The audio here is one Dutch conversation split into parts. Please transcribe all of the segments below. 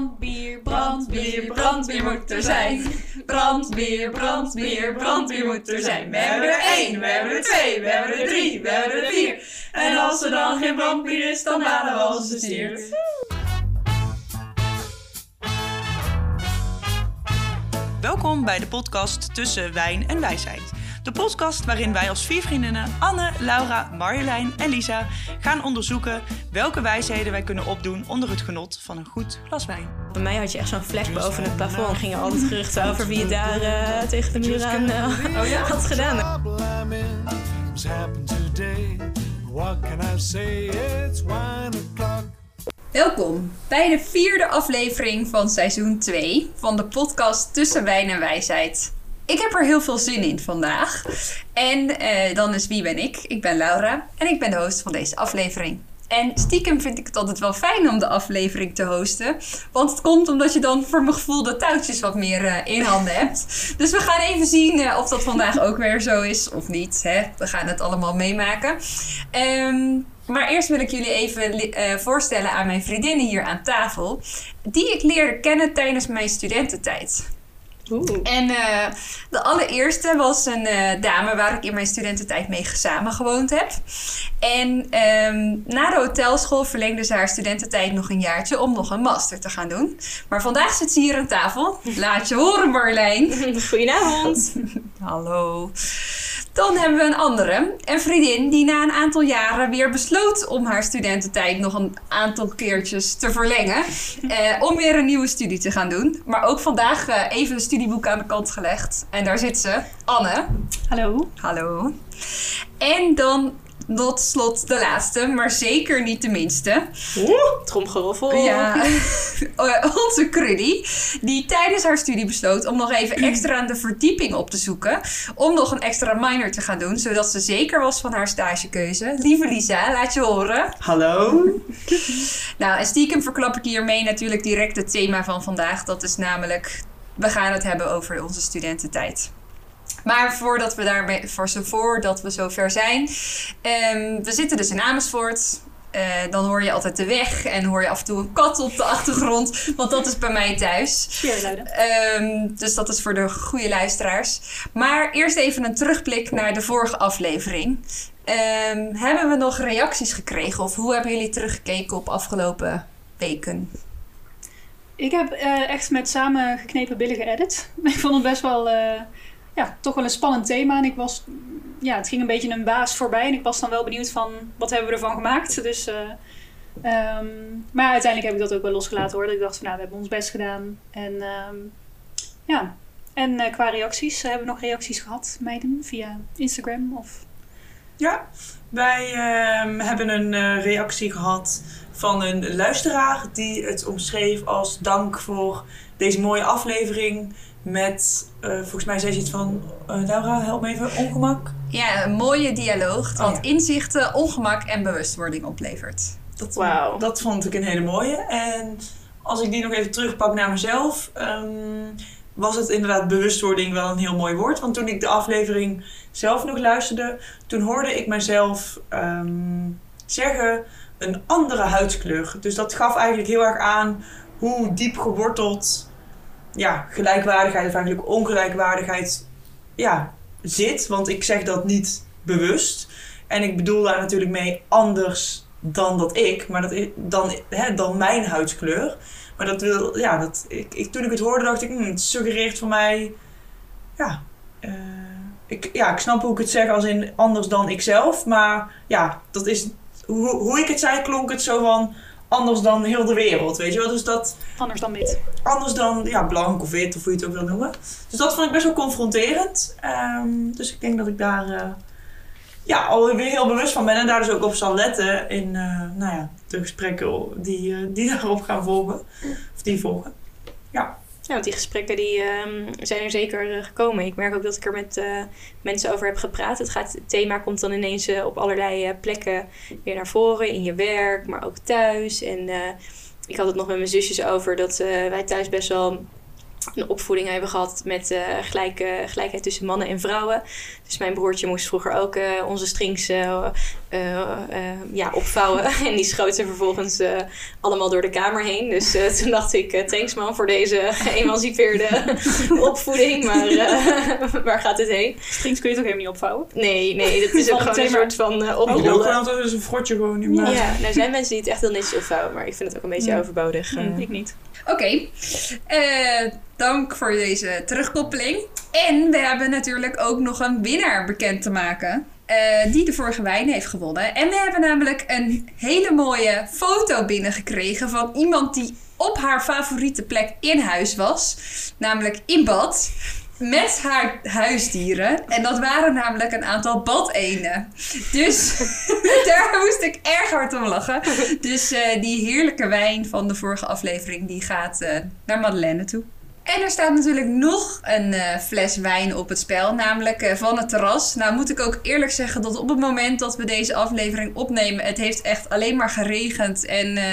Brandbier, brandbier, brandbier moet er zijn. Brandbier, brandbier, brandbier moet er zijn. We hebben er één, we hebben er twee, we hebben er drie, we hebben er vier. En als er dan geen brandbier is, dan halen we onze stiert. Welkom bij de podcast Tussen Wijn en Wijsheid. De podcast waarin wij als vier vriendinnen Anne, Laura, Marjolein en Lisa gaan onderzoeken welke wijsheden wij kunnen opdoen onder het genot van een goed glas wijn. Bij mij had je echt zo'n vlek boven het plafond. Er gingen altijd geruchten over wie het daar uh, tegen de muur aan uh, oh, ja? had gedaan. Welkom bij de vierde aflevering van seizoen 2 van de podcast Tussen Wijn en Wijsheid. Ik heb er heel veel zin in vandaag. En uh, dan is wie ben ik? Ik ben Laura en ik ben de host van deze aflevering. En stiekem vind ik het altijd wel fijn om de aflevering te hosten. Want het komt omdat je dan voor mijn gevoel de touwtjes wat meer uh, in handen hebt. Dus we gaan even zien uh, of dat vandaag ook weer zo is of niet. Hè? We gaan het allemaal meemaken. Um, maar eerst wil ik jullie even voorstellen aan mijn vriendinnen hier aan tafel. Die ik leerde kennen tijdens mijn studententijd. En uh, de allereerste was een uh, dame waar ik in mijn studententijd mee samen gewoond heb. En um, na de hotelschool verlengde ze haar studententijd nog een jaartje om nog een master te gaan doen. Maar vandaag zit ze hier aan tafel. Laat je horen, Marlijn. Goedenavond. Hallo. Dan hebben we een andere, een vriendin die na een aantal jaren weer besloot om haar studententijd nog een aantal keertjes te verlengen. Eh, om weer een nieuwe studie te gaan doen. Maar ook vandaag even een studieboek aan de kant gelegd. En daar zit ze, Anne. Hallo. Hallo. En dan tot slot de laatste, maar zeker niet de minste. Oeh, tromgeroffel. Ja, onze Cruddy, die tijdens haar studie besloot om nog even extra aan de verdieping op te zoeken. Om nog een extra minor te gaan doen, zodat ze zeker was van haar stagekeuze. Lieve Lisa, laat je horen. Hallo. nou, en stiekem verklap ik hiermee natuurlijk direct het thema van vandaag. Dat is namelijk, we gaan het hebben over onze studententijd. Maar voordat we daarmee, voor voordat we zover zijn, um, we zitten dus in Amersfoort. Uh, dan hoor je altijd de weg en hoor je af en toe een kat op de achtergrond. Want dat is bij mij thuis. Um, dus dat is voor de goede luisteraars. Maar eerst even een terugblik naar de vorige aflevering. Um, hebben we nog reacties gekregen? Of hoe hebben jullie teruggekeken op afgelopen weken? Ik heb uh, echt met samen geknepen billen geëdit. Ik vond het best wel... Uh ja, toch wel een spannend thema. En ik was, ja, het ging een beetje een baas voorbij. En ik was dan wel benieuwd van, wat hebben we ervan gemaakt? Dus, uh, um, maar uiteindelijk heb ik dat ook wel losgelaten hoor. Ik dacht van, nou, we hebben ons best gedaan. En um, ja, en qua reacties, hebben we nog reacties gehad, meiden, via Instagram of... Ja, wij uh, hebben een reactie gehad van een luisteraar die het omschreef als dank voor deze mooie aflevering met, uh, volgens mij zei ze iets van, uh, Laura, help me even, ongemak. Ja, een mooie dialoog, wat oh, ja. inzichten, ongemak en bewustwording oplevert. Dat, wow. dat vond ik een hele mooie. En als ik die nog even terugpak naar mezelf, um, was het inderdaad bewustwording wel een heel mooi woord. Want toen ik de aflevering zelf nog luisterde, toen hoorde ik mezelf um, zeggen een andere huidskleur. Dus dat gaf eigenlijk heel erg aan hoe diep geworteld ja, gelijkwaardigheid of eigenlijk ongelijkwaardigheid ja, zit. Want ik zeg dat niet bewust. En ik bedoel daar natuurlijk mee anders dan dat ik, maar dat, dan, hè, dan mijn huidskleur. Maar dat wil, ja, dat, ik, ik, toen ik het hoorde dacht ik, hm, het suggereert voor mij, ja, uh, ik, ja, ik snap hoe ik het zeg als in anders dan ikzelf. Maar ja, dat is, hoe, hoe ik het zei klonk het zo van, anders dan heel de wereld, weet je wel. Dus dat... Anders dan wit. Anders dan, ja, blank of wit of hoe je het ook wil noemen. Dus dat vond ik best wel confronterend. Um, dus ik denk dat ik daar uh, ja, alweer heel bewust van ben. En daar dus ook op zal letten in uh, nou ja, de gesprekken die, uh, die daarop gaan volgen. Of die volgen. Ja. Want die gesprekken die, um, zijn er zeker uh, gekomen. Ik merk ook dat ik er met uh, mensen over heb gepraat. Het, gaat, thema komt dan ineens uh, op allerlei plekken weer naar voren. In je werk, maar ook thuis. En ik had het nog met mijn zusjes over dat wij thuis best wel een opvoeding hebben gehad met gelijkheid tussen mannen en vrouwen. Dus mijn broertje moest vroeger ook onze strings ja, opvouwen. en die schoot ze vervolgens allemaal door de kamer heen. Dus toen dacht ik, thanks man voor deze geëmancipeerde opvoeding. Maar waar gaat het heen? Strings kun je toch helemaal niet opvouwen? Nee, nee, dat is ook gewoon een soort van uh, oprollen. Oh, is een frodje gewoon in Ja, nou, er zijn mensen die het echt heel netjes opvouwen. Maar ik vind het ook een beetje overbodig. ik niet. Oké, dank voor deze terugkoppeling. En we hebben natuurlijk ook nog een winnaar bekend te maken. Uh, die de vorige wijn heeft gewonnen. En we hebben namelijk een hele mooie foto binnengekregen van iemand die op haar favoriete plek in huis was. Namelijk in bad. Met haar huisdieren. En dat waren namelijk een aantal badeenden. Dus daar moest ik erg hard om lachen. Dus uh, die heerlijke wijn van de vorige aflevering, die gaat uh, naar Madeleine toe. En er staat natuurlijk nog een uh, fles wijn op het spel, namelijk uh, van het terras. Nou moet ik ook eerlijk zeggen dat op het moment dat we deze aflevering opnemen, het heeft echt alleen maar geregend en uh,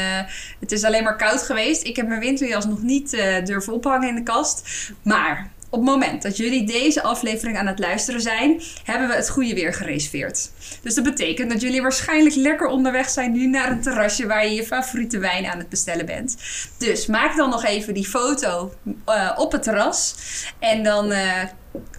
het is alleen maar koud geweest. Ik heb mijn winterjas nog niet durven ophangen in de kast. Maar op het moment dat jullie deze aflevering aan het luisteren zijn, hebben we het goede weer gereserveerd. Dus dat betekent dat jullie waarschijnlijk lekker onderweg zijn nu naar een terrasje waar je je favoriete wijn aan het bestellen bent. Dus maak dan nog even die foto uh, op het terras. En dan uh,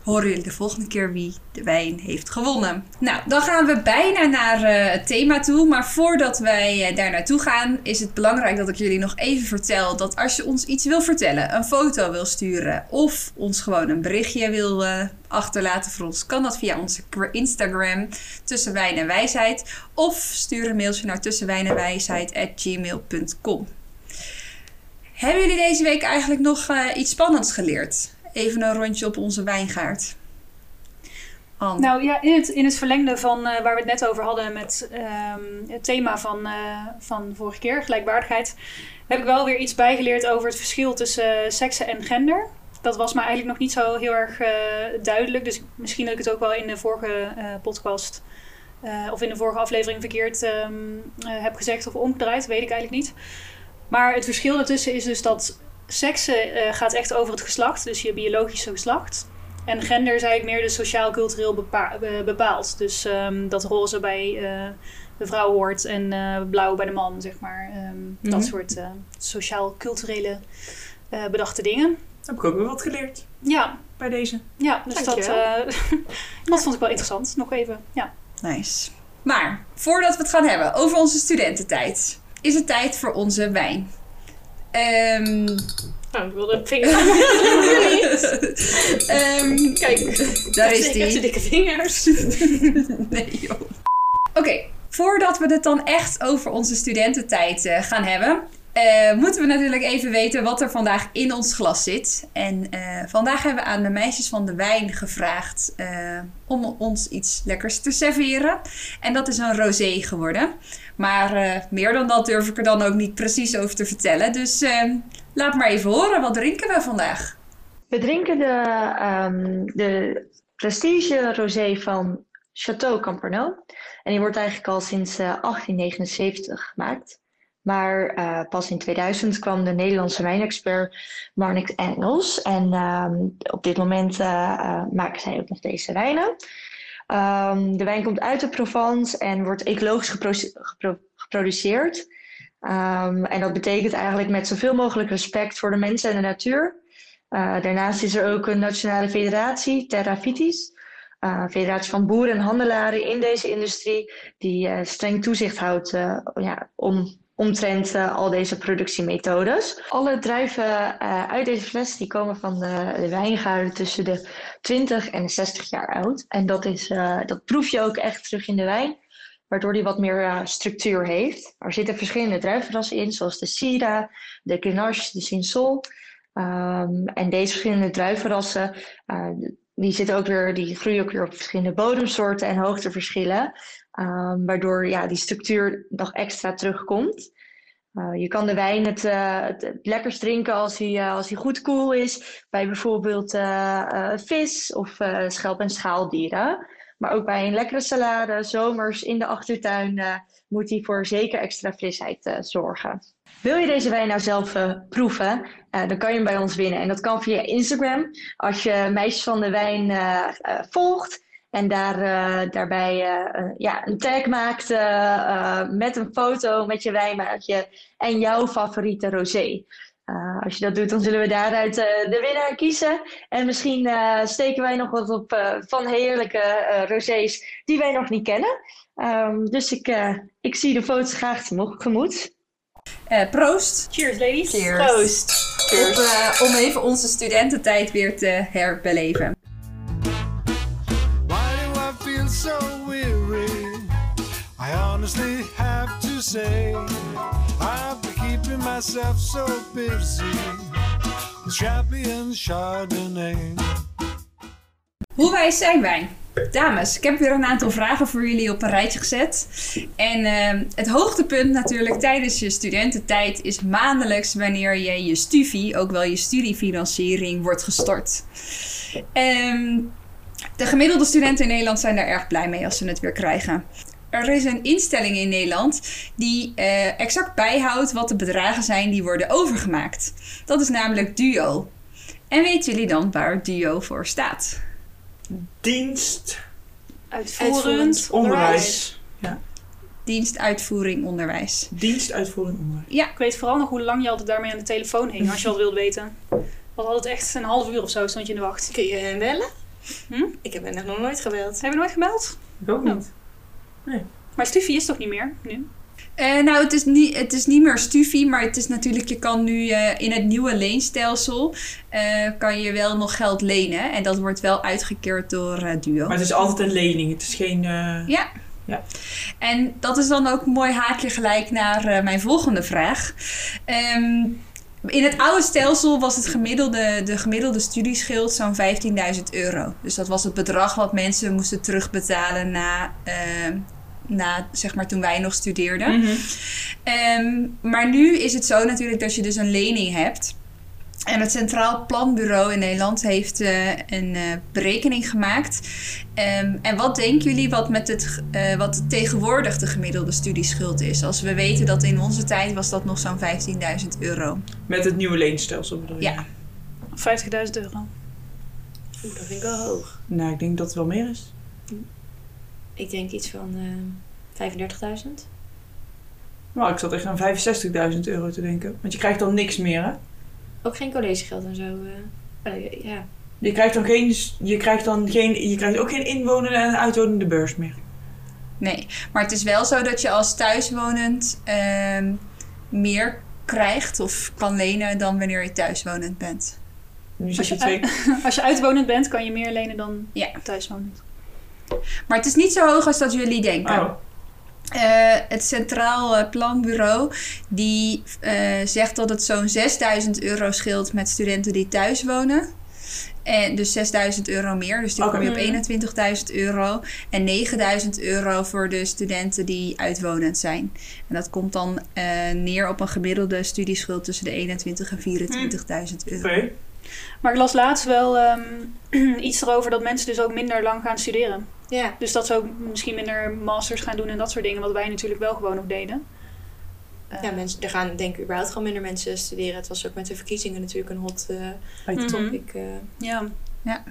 horen jullie de volgende keer wie de wijn heeft gewonnen. Nou, dan gaan we bijna naar uh, het thema toe. Maar voordat wij uh, daar naartoe gaan, is het belangrijk dat ik jullie nog even vertel dat als je ons iets wil vertellen, een foto wil sturen of ons gewoon een berichtje wil uh, achterlaten voor ons, kan dat via onze Instagram tussen wijn en wijsheid. Of stuur een mailtje naar tussenwijnenwijsheid.gmail.com. Hebben jullie deze week eigenlijk nog iets spannends geleerd? Even een rondje op onze wijngaard. Nou ja, in het, in het verlengde van uh, waar we het net over hadden met um, het thema van, uh, van vorige keer, gelijkwaardigheid, heb ik wel weer iets bijgeleerd over het verschil tussen uh, seksen en gender. Dat was me eigenlijk nog niet zo heel erg duidelijk. Dus misschien dat ik het ook wel in de vorige podcast of in de vorige aflevering verkeerd um, heb gezegd of omgedraaid, weet ik eigenlijk niet. Maar het verschil daartussen is dus dat seksen uh, gaat echt over het geslacht, dus je biologische geslacht. En gender is eigenlijk meer de sociaal-cultureel bepa uh, bepaald. Dus um, dat roze bij uh, de vrouw hoort en blauw bij de man, zeg maar. Um, mm -hmm. Dat soort sociaal-culturele bedachte dingen. Heb ik ook weer wat geleerd. Ja. Bij deze. Ja, dus dat, dat vond ik wel interessant. Nog even, ja. Nice. Maar, voordat we het gaan hebben over onze studententijd, is het tijd voor onze wijn. Um, oh, ik wilde een vinger. um, Kijk, daar is die. Ik heb dikke vingers. nee, joh. Oké, okay, voordat we het dan echt over onze studententijd uh, gaan hebben, uh, moeten we natuurlijk even weten wat er vandaag in ons glas zit. En uh, vandaag hebben we aan de meisjes van de wijn gevraagd uh, om ons iets lekkers te serveren. En dat is een rosé geworden. Maar meer dan dat durf ik er dan ook niet precies over te vertellen. Dus laat maar even horen, wat drinken we vandaag? We drinken de, um, de Prestige Rosé van Chateau Camperno. En die wordt eigenlijk al sinds 1879 gemaakt. Maar uh, pas in 2000 kwam de Nederlandse wijnexpert Marnik Engels. En um, op dit moment uh, uh, maken zij ook nog deze wijnen. Um, de wijn komt uit de Provence en wordt ecologisch gepro gepro geproduceerd. Um, en dat betekent eigenlijk met zoveel mogelijk respect voor de mensen en de natuur. daarnaast is er ook een nationale federatie, Terra Vitis. federatie van boeren en handelaren in deze industrie, die streng toezicht houdt ja, om omtrent uh, al deze productiemethodes. Alle druiven uh, uit deze fles die komen van de, de wijngaarden tussen de 20 en 60 jaar oud. En dat, is, uh, dat proef je ook echt terug in de wijn, waardoor die wat meer structuur heeft. Er zitten verschillende druivenrassen in, zoals de Syrah, de Grenache, de Cinsol. Um, en deze verschillende druivenrassen, die, zitten ook weer, die groeien ook weer op verschillende bodemsoorten en hoogteverschillen. Um, waardoor ja, die structuur nog extra terugkomt. Uh, je kan de wijn het, uh, lekkerst drinken als hij, uh, als hij goed koel is. Bij bijvoorbeeld vis of schelp- en schaaldieren. Maar ook bij een lekkere salade, zomers in de achtertuin, moet hij voor zeker extra frisheid zorgen. Wil je deze wijn nou zelf proeven, dan kan je hem bij ons winnen. En dat kan via Instagram. Als je Meisjes van de Wijn volgt, En daar, daarbij ja, een tag maakte met een foto met je wijnmaatje en jouw favoriete rosé. Uh, als je dat doet, dan zullen we daaruit uh, de winnaar kiezen. En misschien uh, steken wij nog wat op van heerlijke rosés die wij nog niet kennen. Um, dus ik, ik zie de foto's graag tegemoet. proost. Cheers, ladies. Cheers. Proost. Cheers. Op, om even onze studententijd weer te herbeleven. Why do I feel so weary? I honestly have to say myself so busy. Champagne Chardonnay. Hoe wijs zijn wij? Dames, ik heb weer een aantal vragen voor jullie op een rijtje gezet. En uh, het hoogtepunt natuurlijk tijdens je studententijd is maandelijks wanneer je je studie, ook wel je studiefinanciering, wordt gestort. Um, de gemiddelde studenten in Nederland zijn daar erg blij mee als ze het weer krijgen er is een instelling in Nederland die uh, exact bijhoudt wat de bedragen zijn die worden overgemaakt. Dat is namelijk DUO. En weten jullie dan waar DUO voor staat? Dienst. Uitvoerend, onderwijs. Ja. Dienst, uitvoering, onderwijs. Dienst, uitvoering, onderwijs. Ja. Ik weet vooral nog hoe lang je altijd daarmee aan de telefoon hing, als je wat wilde weten. Was altijd echt een half uur of zo stond je in de wacht. Kun je bellen? Hm? Ik heb nog nooit gebeld. Heb je nooit gebeld? Ik ook niet. Nee. Maar Stufie is toch niet meer nu? Uh, nou, het is, niet, het is niet meer Stufie, maar het is natuurlijk, je kan nu uh, in het nieuwe leenstelsel, uh, kan je wel nog geld lenen. En dat wordt wel uitgekeerd door Duo. Maar het is altijd een lening, het is geen... Ja. ja. En dat is dan ook een mooi haakje gelijk naar mijn volgende vraag. Um, in het oude stelsel was het gemiddelde, de gemiddelde studieschild zo'n 15.000 euro. Dus dat was het bedrag wat mensen moesten terugbetalen na, uh, na zeg maar, toen wij nog studeerden. Mm um, maar nu is het zo natuurlijk dat je dus een lening hebt. En het Centraal Planbureau in Nederland heeft uh, een uh, berekening gemaakt. Um, en wat denken jullie wat, met het, uh, wat tegenwoordig de gemiddelde studieschuld is? Als we weten dat in onze tijd was dat nog zo'n 15.000 euro. Met het nieuwe leenstelsel bedoel je? Ja. 50.000 euro. Oeh, dat vind ik wel hoog. Nou, ik denk dat het wel meer is. Ik denk iets van 35.000. Nou, ik zat echt aan 65.000 euro te denken. Want je krijgt dan niks meer, hè? Ook geen collegegeld en zo. Uh, ja. Je krijgt dan geen, je krijgt dan geen, je krijgt ook geen inwonende en uitwonende beurs meer. Nee, maar het is wel zo dat je als thuiswonend uh, meer krijgt of kan lenen dan wanneer je thuiswonend bent. Nu als, je twee... als je uitwonend bent, kan je meer lenen dan ja. thuiswonend. Maar het is niet zo hoog als dat jullie denken. Oh. Uh, het Centraal Planbureau die uh, zegt dat het zo'n 6000 euro scheelt met studenten die thuis wonen. En dus 6000 euro meer, dus dan okay. kom je op 21.000 euro. En 9000 euro voor de studenten die uitwonend zijn. En dat komt dan uh, neer op een gemiddelde studieschuld tussen de 21.000 en 24.000 euro. Okay. Maar ik las laatst wel um, iets erover dat mensen dus ook minder lang gaan studeren. Ja. Dus dat ze ook misschien minder masters gaan doen en dat soort dingen, wat wij natuurlijk wel gewoon nog deden. Uh, ja, mensen, er gaan denk ik überhaupt gewoon minder mensen studeren. Het was ook met de verkiezingen natuurlijk een hot uh, topic. Uh. Ja. ja.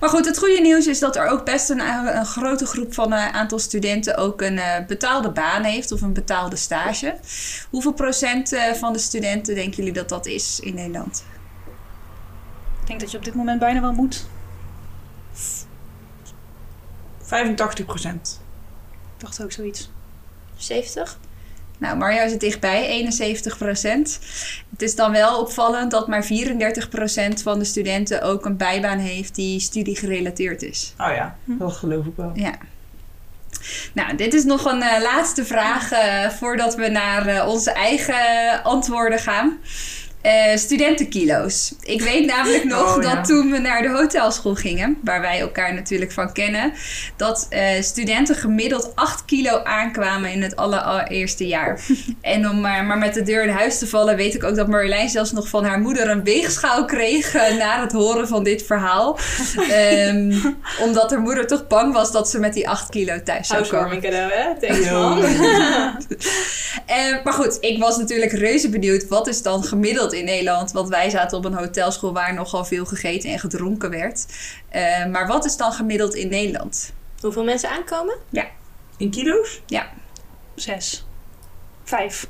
Maar goed, het goede nieuws is dat er ook best een, een grote groep van een aantal studenten ook een betaalde baan heeft of een betaalde stage. Hoeveel procent van de studenten denken jullie dat dat is in Nederland? Ik denk dat je op dit moment bijna wel moet. 85 procent. Ik dacht ook zoiets. 70? Nou, Mario zit dichtbij, 71 procent. Het is dan wel opvallend dat maar 34 procent van de studenten ook een bijbaan heeft die studiegerelateerd is. Oh ja, dat geloof ik wel. Ja. Nou, dit is nog een uh, laatste vraag uh, voordat we naar uh, onze eigen antwoorden gaan. Uh, studentenkilo's. Ik weet namelijk nog Oh, dat ja. toen we naar de hotelschool gingen, waar wij elkaar natuurlijk van kennen, dat eh, studenten gemiddeld 8 kilo aankwamen in het allereerste jaar. en om maar, maar met de deur in huis te vallen, weet ik ook dat Marjolein zelfs nog van haar moeder een weegschaal kreeg eh, na het horen van dit verhaal. Ehm, omdat haar moeder toch bang was dat ze met die 8 kilo thuis zou komen. Cadeau, hè? Thanks, Yo. man. Maar goed, ik was natuurlijk reuze benieuwd. Wat is dan gemiddeld in Nederland? Want wij zaten op een hotelschool waar nogal veel gegeten en gedronken werd. Eh, maar wat is dan gemiddeld in Nederland? Hoeveel mensen aankomen? Ja. In kilo's? Ja. Zes. Vijf.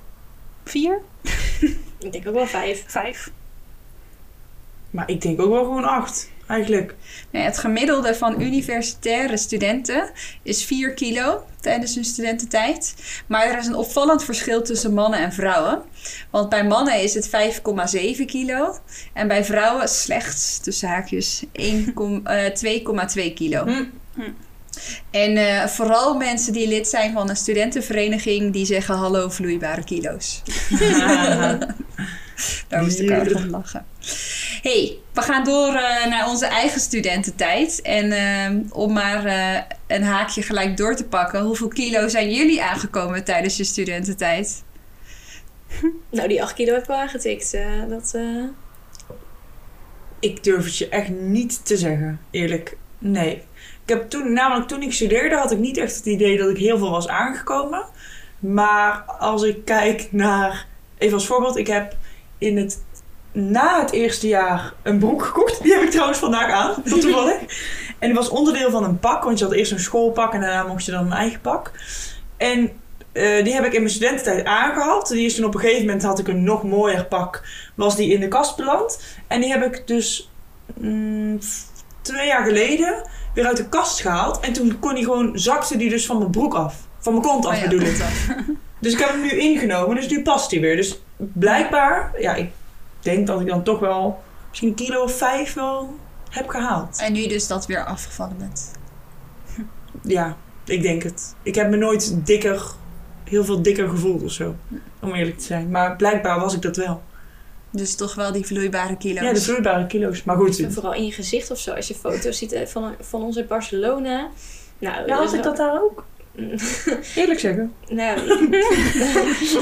Vier? Ik denk ook wel vijf. Vijf. Maar ik denk ook wel gewoon acht, eigenlijk. Nee, het gemiddelde van universitaire studenten is 4 kilo tijdens hun studententijd. Maar er is een opvallend verschil tussen mannen en vrouwen. Want bij mannen is het 5,7 kilo. En bij vrouwen slechts, tussen haakjes, 1, eh, 2,2 kilo. Hm. En eh, vooral mensen die lid zijn van een studentenvereniging, die zeggen hallo vloeibare kilo's. Daar moest ik ook van lachen. hey, we gaan door eh, naar onze eigen studententijd. En eh, om maar eh, een haakje gelijk door te pakken. Hoeveel kilo zijn jullie aangekomen tijdens je studententijd? Nou, die 8 kilo heb ik wel aangetikt. eh, dat, eh, Ik durf het je echt niet te zeggen, eerlijk. Nee. Ik heb toen, namelijk toen ik studeerde, had ik niet echt het idee dat ik heel veel was aangekomen. Maar als ik kijk naar, even als voorbeeld, ik heb in het, na het eerste jaar een broek gekocht. Die heb ik trouwens vandaag aan, tot toevallig. En die was onderdeel van een pak, want je had eerst een schoolpak en daarna mocht je dan een eigen pak. En eh, die heb ik in mijn studententijd aangehad. Die is toen op een gegeven moment had ik een nog mooier pak, was die in de kast beland. En die heb ik dus mm, twee jaar geleden weer uit de kast gehaald. En toen kon die gewoon, zakte die dus van mijn broek af. Van mijn kont af Oh ja, bedoel ik. Dus ik heb hem nu ingenomen, dus nu past hij weer. Dus blijkbaar, ja, ik denk dat ik dan toch wel misschien een kilo of vijf wel heb gehaald. En nu dus dat weer afgevallen bent. Ja, ik denk het. Ik heb me nooit dikker, heel veel dikker gevoeld of zo. Om eerlijk te zijn. Maar blijkbaar was ik dat wel. Dus toch wel die vloeibare kilo's. Ja, de vloeibare kilo's. Maar goed. en vooral in je gezicht of zo. Als je foto's ziet eh, van, van ons in Barcelona. Nou, Ja, had is ik dat daar ook? Eerlijk zeggen. Nou,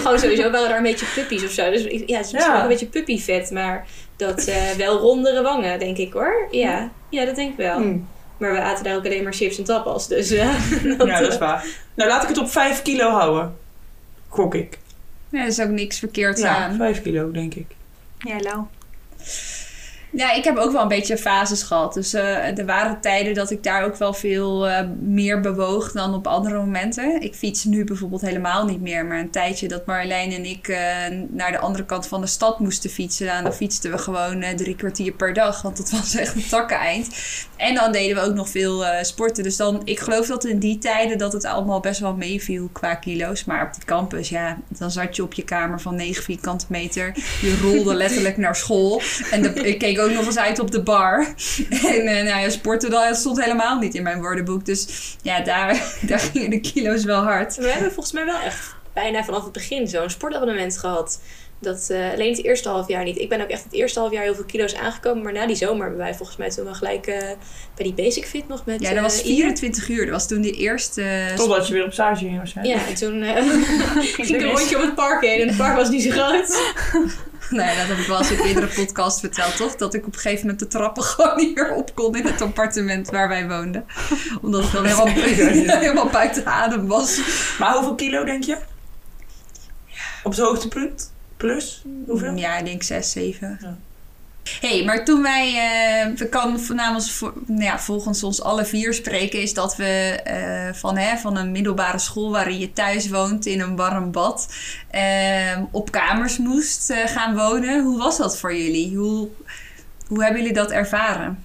gewoon sowieso waren er een beetje puppies of zo. Dus ja, het is misschien Ja. een beetje puppyvet, maar dat eh, wel rondere wangen, denk ik hoor. Ja, ja dat denk ik wel. Hm. Maar we aten daar ook alleen maar chips en tapas, dus eh, dat, Ja, dat is waar. Nou, laat ik het op 5 kilo houden. Gok ik. Ja, er is ook niks verkeerd Ja, aan. 5 kilo, denk ik. Ja, Lau. Ja, ik heb ook wel een beetje fases gehad. Dus eh, er waren tijden dat ik daar ook wel veel eh, meer bewoog dan op andere momenten. Ik fiets nu bijvoorbeeld helemaal niet meer. Maar een tijdje dat Marjolein en ik eh, naar de andere kant van de stad moesten fietsen. Dan fietsten we gewoon drie kwartier per dag. Want het was echt een takkeneind. En dan deden we ook nog veel sporten. Dus dan, ik geloof dat in die tijden dat het allemaal best wel meeviel qua kilo's. Maar op de campus, ja, dan zat je op je kamer van 9 vierkante meter. Je rolde letterlijk naar school. En de, ik keek ook nog eens uit op de bar. En eh, nou ja, sporten dat stond helemaal niet in mijn woordenboek. Dus ja, daar, daar gingen de kilo's wel hard. We hebben volgens mij wel echt bijna vanaf het begin zo'n sportabonnement gehad. Dat, eh, alleen het eerste half jaar niet. Ik ben ook echt het eerste half jaar heel veel kilo's aangekomen. Maar na die zomer hebben wij volgens mij toen wel gelijk eh, bij die Basic Fit nog met... Ja, dat eh, was Ian. 24 uur. Dat was toen de eerste... Totdat je weer op stage ging waarschijnlijk. Ja, en toen eh, ging ik een rondje op het park heen. En het park was niet zo groot. Nee, dat heb ik wel eens in eerdere podcast verteld, toch? Dat ik op een gegeven moment de trappen gewoon niet meer op kon in het appartement waar wij woonden. Omdat ik dan helemaal, helemaal buiten adem was. Maar hoeveel kilo denk je? Op zijn hoogtepunt? Plus? Hoeveel? Ja, ik denk 6, 7. Ja. hey, maar toen wij, eh, we kan namens, voor- nou ja, volgens ons alle vier spreken, is dat we eh, van, hè, van een middelbare school waarin je thuis woont in een warm bad, eh, op kamers moest eh, gaan wonen. Hoe was dat voor jullie? Hoe, hoe hebben jullie dat ervaren?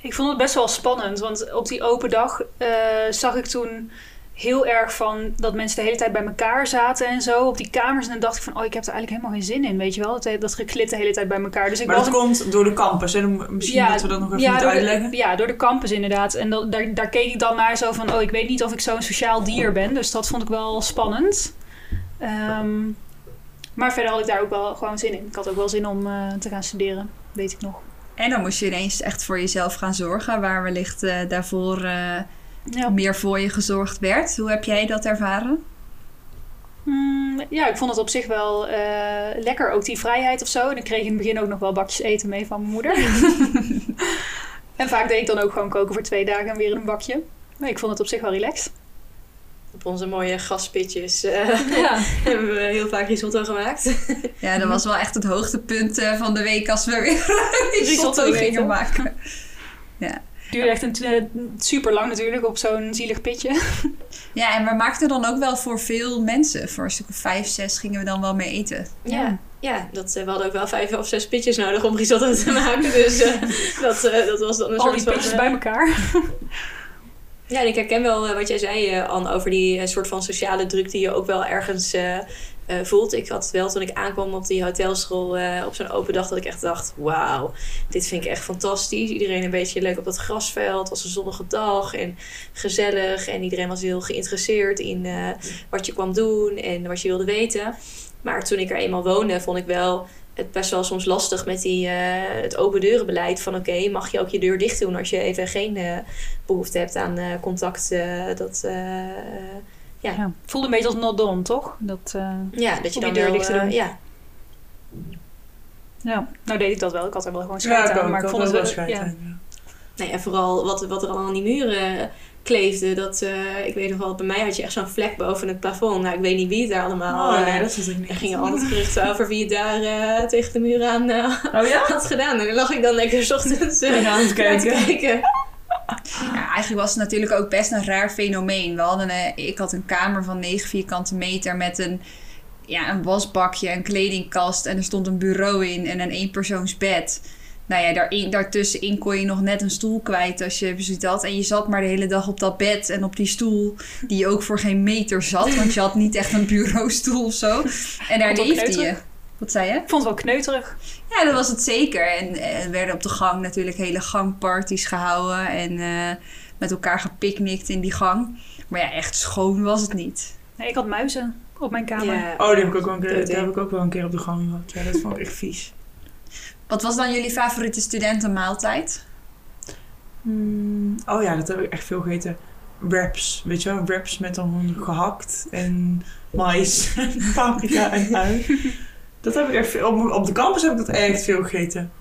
Ik vond het best wel spannend, want op die open dag eh, zag ik toen heel erg van dat mensen de hele tijd bij elkaar zaten en zo op die kamers. En dan dacht ik van, oh, ik heb er eigenlijk helemaal geen zin in, weet je wel? Dat, dat geklit de hele tijd bij elkaar. Dus ik Maar was dat komt door de campus. En misschien dat we dat nog even moeten door de- uitleggen. ja, door de campus inderdaad. En dat, daar, daar keek ik dan naar zo van, oh, ik weet niet of ik zo'n sociaal dier ben. Dus dat vond ik wel spannend. Ehm, maar verder had ik daar ook wel gewoon zin in. Ik had ook wel zin om eh, te gaan studeren, weet ik nog. En dan moest je ineens echt voor jezelf gaan zorgen, waar wellicht eh, daarvoor eh, Ja. meer voor je gezorgd werd. Hoe heb jij dat ervaren? Mm, ja, ik vond het op zich wel eh, lekker, ook die vrijheid of zo. En ik kreeg in het begin ook nog wel bakjes eten mee van mijn moeder. en vaak deed ik dan ook gewoon koken voor twee dagen en weer in een bakje. Maar ik vond het op zich wel relaxed. op onze mooie gaspitjes uh, ja. hebben we heel vaak risotto gemaakt. Ja, dat was wel echt het hoogtepunt uh, van de week als we weer risotto gingen maken. Ja. Duurde echt een, eh, super lang natuurlijk op zo'n zielig pitje. Ja, en we maakten dan ook wel voor veel mensen. Voor een stuk of vijf, zes gingen we dan wel mee eten. Ja, ja dat, we hadden ook wel vijf of zes pitjes nodig om risotto te maken. Dus uh, dat, uh, dat was dan een Al die pitjes bij elkaar. Ja, en ik herken wel wat jij zei, Anne, over die soort van sociale druk die je ook wel ergens uh, voelt. Ik had wel toen ik aankwam op die hotelschool uh, op zo'n open dag dat ik echt dacht: wauw, dit vind ik echt fantastisch. Iedereen een beetje leuk op dat grasveld. Het was een zonnige dag en gezellig. En iedereen was heel geïnteresseerd in uh, wat je kwam doen en wat je wilde weten. Maar toen ik er eenmaal woonde, vond ik wel het best wel soms lastig met die, het open deurenbeleid. Van oké, mag je ook je deur dicht doen als je even geen behoefte hebt aan contact. dat ja. ja. Voelde een beetje als not done, toch? Dat, uh, ja, dat je dan deur dicht te doen. ja. ja, nou deed ik dat wel. Ik had er wel gewoon scheid ja, aan. Maar ik, vond het wel aan, Nee, en vooral wat, wat er allemaal aan die muren kleefde. Dat, uh, ik weet nog wel, bij mij had je echt zo'n vlek boven het plafond. Nou, ik weet niet wie het daar allemaal... Oh, nee, dat is ik niet. Er gingen altijd geruchten over wie het daar uh, tegen de muur aan uh, oh, ja? had gedaan. En dan lag ik dan lekker s ochtends aan het kijken. Ja, eigenlijk was het natuurlijk ook best een raar fenomeen. We hadden een, ik had een kamer van 9 vierkante meter met een, ja, een wasbakje, een kledingkast en er stond een bureau in en een eenpersoonsbed. Nou ja, daarin, daartussenin kon je nog net een stoel kwijt als je zoiets had. En je zat maar de hele dag op dat bed en op die stoel, die ook voor geen meter zat. Want je had niet echt een bureaustoel of zo. En daar leefde je. Wat zei je? Ik vond het wel kneuterig. Ja, dat was het zeker. En er werden op de gang natuurlijk hele gangparties gehouden. En uh, met elkaar gepicnict in die gang. Maar ja, echt schoon was het niet. Nee, ik had muizen op mijn kamer. Ja. Oh, die heb ik ook wel een keer, die heb ik ook wel een keer op de gang gehad. Ja, dat vond ik echt vies. Wat was dan jullie favoriete studentenmaaltijd? Mm, oh ja, dat heb ik echt veel gegeten. Wraps, weet je wel? Wraps met dan gehakt en mais en paprika en ui. Dat heb ik echt veel. Op, op de campus heb ik dat echt veel gegeten.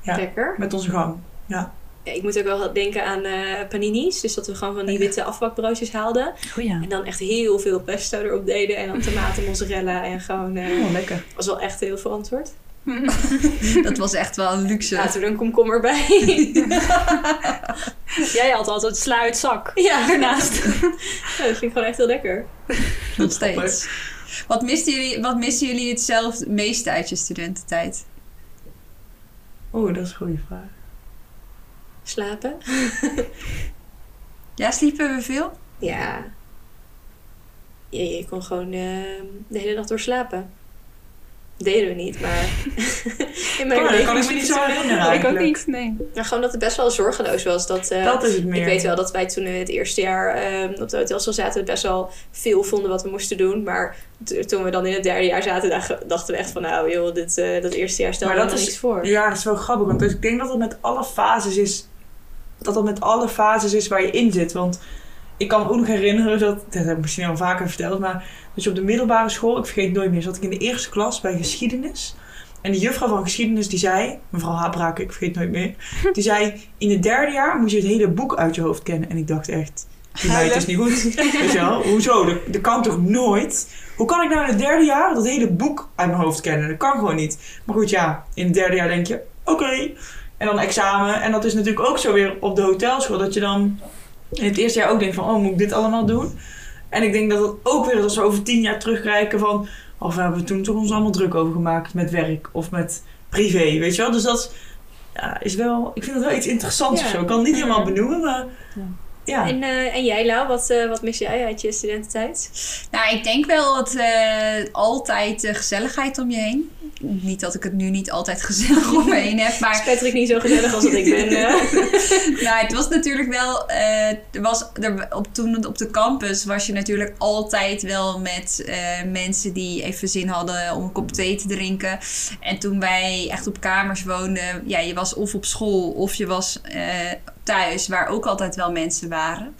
Ja, Lekker. Met onze gang. Ja. ja. ik moet ook wel denken aan uh, panini's. Dus dat we gewoon van die witte afbakbroodjes haalden. Oh ja. En dan echt heel veel pesto erop deden. En dan tomaten, mozzarella en gewoon... Uh, oh, lekker. was wel echt heel verantwoord. dat was echt wel een luxe. Laten we er een komkommer bij. Jij had altijd sluitzak ja. ja, dat vind ik gewoon echt heel lekker. Nog steeds. Wat misten jullie, wat misten jullie het zelf het meeste uit je studententijd? Oeh, dat is een goede vraag. Slapen. ja, sliepen we veel? Ja. Je, je kon gewoon uh, de hele dag door slapen deden we niet, maar in mijn oh, kan ik me niet zo herinneren Ik ook niet, nee. Nou, gewoon dat het best wel zorgeloos was. Dat, uh, dat is het meer. Ik weet wel dat wij toen in het eerste jaar uh, op de hotelschool zaten... best wel veel vonden wat we moesten doen. Maar toen we dan in het derde jaar zaten... dachten we echt van... nou joh, dit, uh, dat eerste jaar stelde er niks voor. Ja, dat is wel grappig. Want ik denk dat het met alle fases is... dat dat met alle fases is waar je in zit. Want ik kan me ook nog herinneren dat... dat heb ik misschien al vaker verteld, maar dus op de middelbare school, ik vergeet nooit meer, zat ik in de eerste klas bij geschiedenis. En de juffrouw van geschiedenis die zei, mevrouw Habraak, ik vergeet nooit meer, die zei: In het derde jaar moet je het hele boek uit je hoofd kennen. En ik dacht echt, die meid is niet goed. Weet je wel? Hoezo? Dat, dat kan toch nooit? Hoe kan ik nou in het derde jaar dat hele boek uit mijn hoofd kennen? Dat kan gewoon niet. Maar goed, ja, in het derde jaar denk je: Oké. En dan examen. En dat is natuurlijk ook zo weer op de hotelschool. Dat je dan in het eerste jaar ook denkt van... Oh, moet ik dit allemaal doen? En ik denk dat het ook weer, als we over tien jaar terugkijken van... Of we hebben we toen toch ons allemaal druk over gemaakt met werk of met privé, weet je wel? Dus dat ja, is wel... Ik vind dat wel iets interessants of zo. Ik kan het niet helemaal benoemen, maar... Ja. Ja. En, uh, en jij, Lau, wat, uh, wat mis jij uit je studententijd? Nou, ik denk wel dat uh, altijd de gezelligheid om je heen. Niet dat ik het nu niet altijd gezellig om me heen heb, maar... Patrick niet zo gezellig als dat ik ben. nou, het was natuurlijk wel... er was, er, op, toen op de campus was je natuurlijk altijd wel met mensen die even zin hadden om een kop thee te drinken. En toen wij echt op kamers woonden, ja, je was of op school of je was thuis, waar ook altijd wel mensen waren.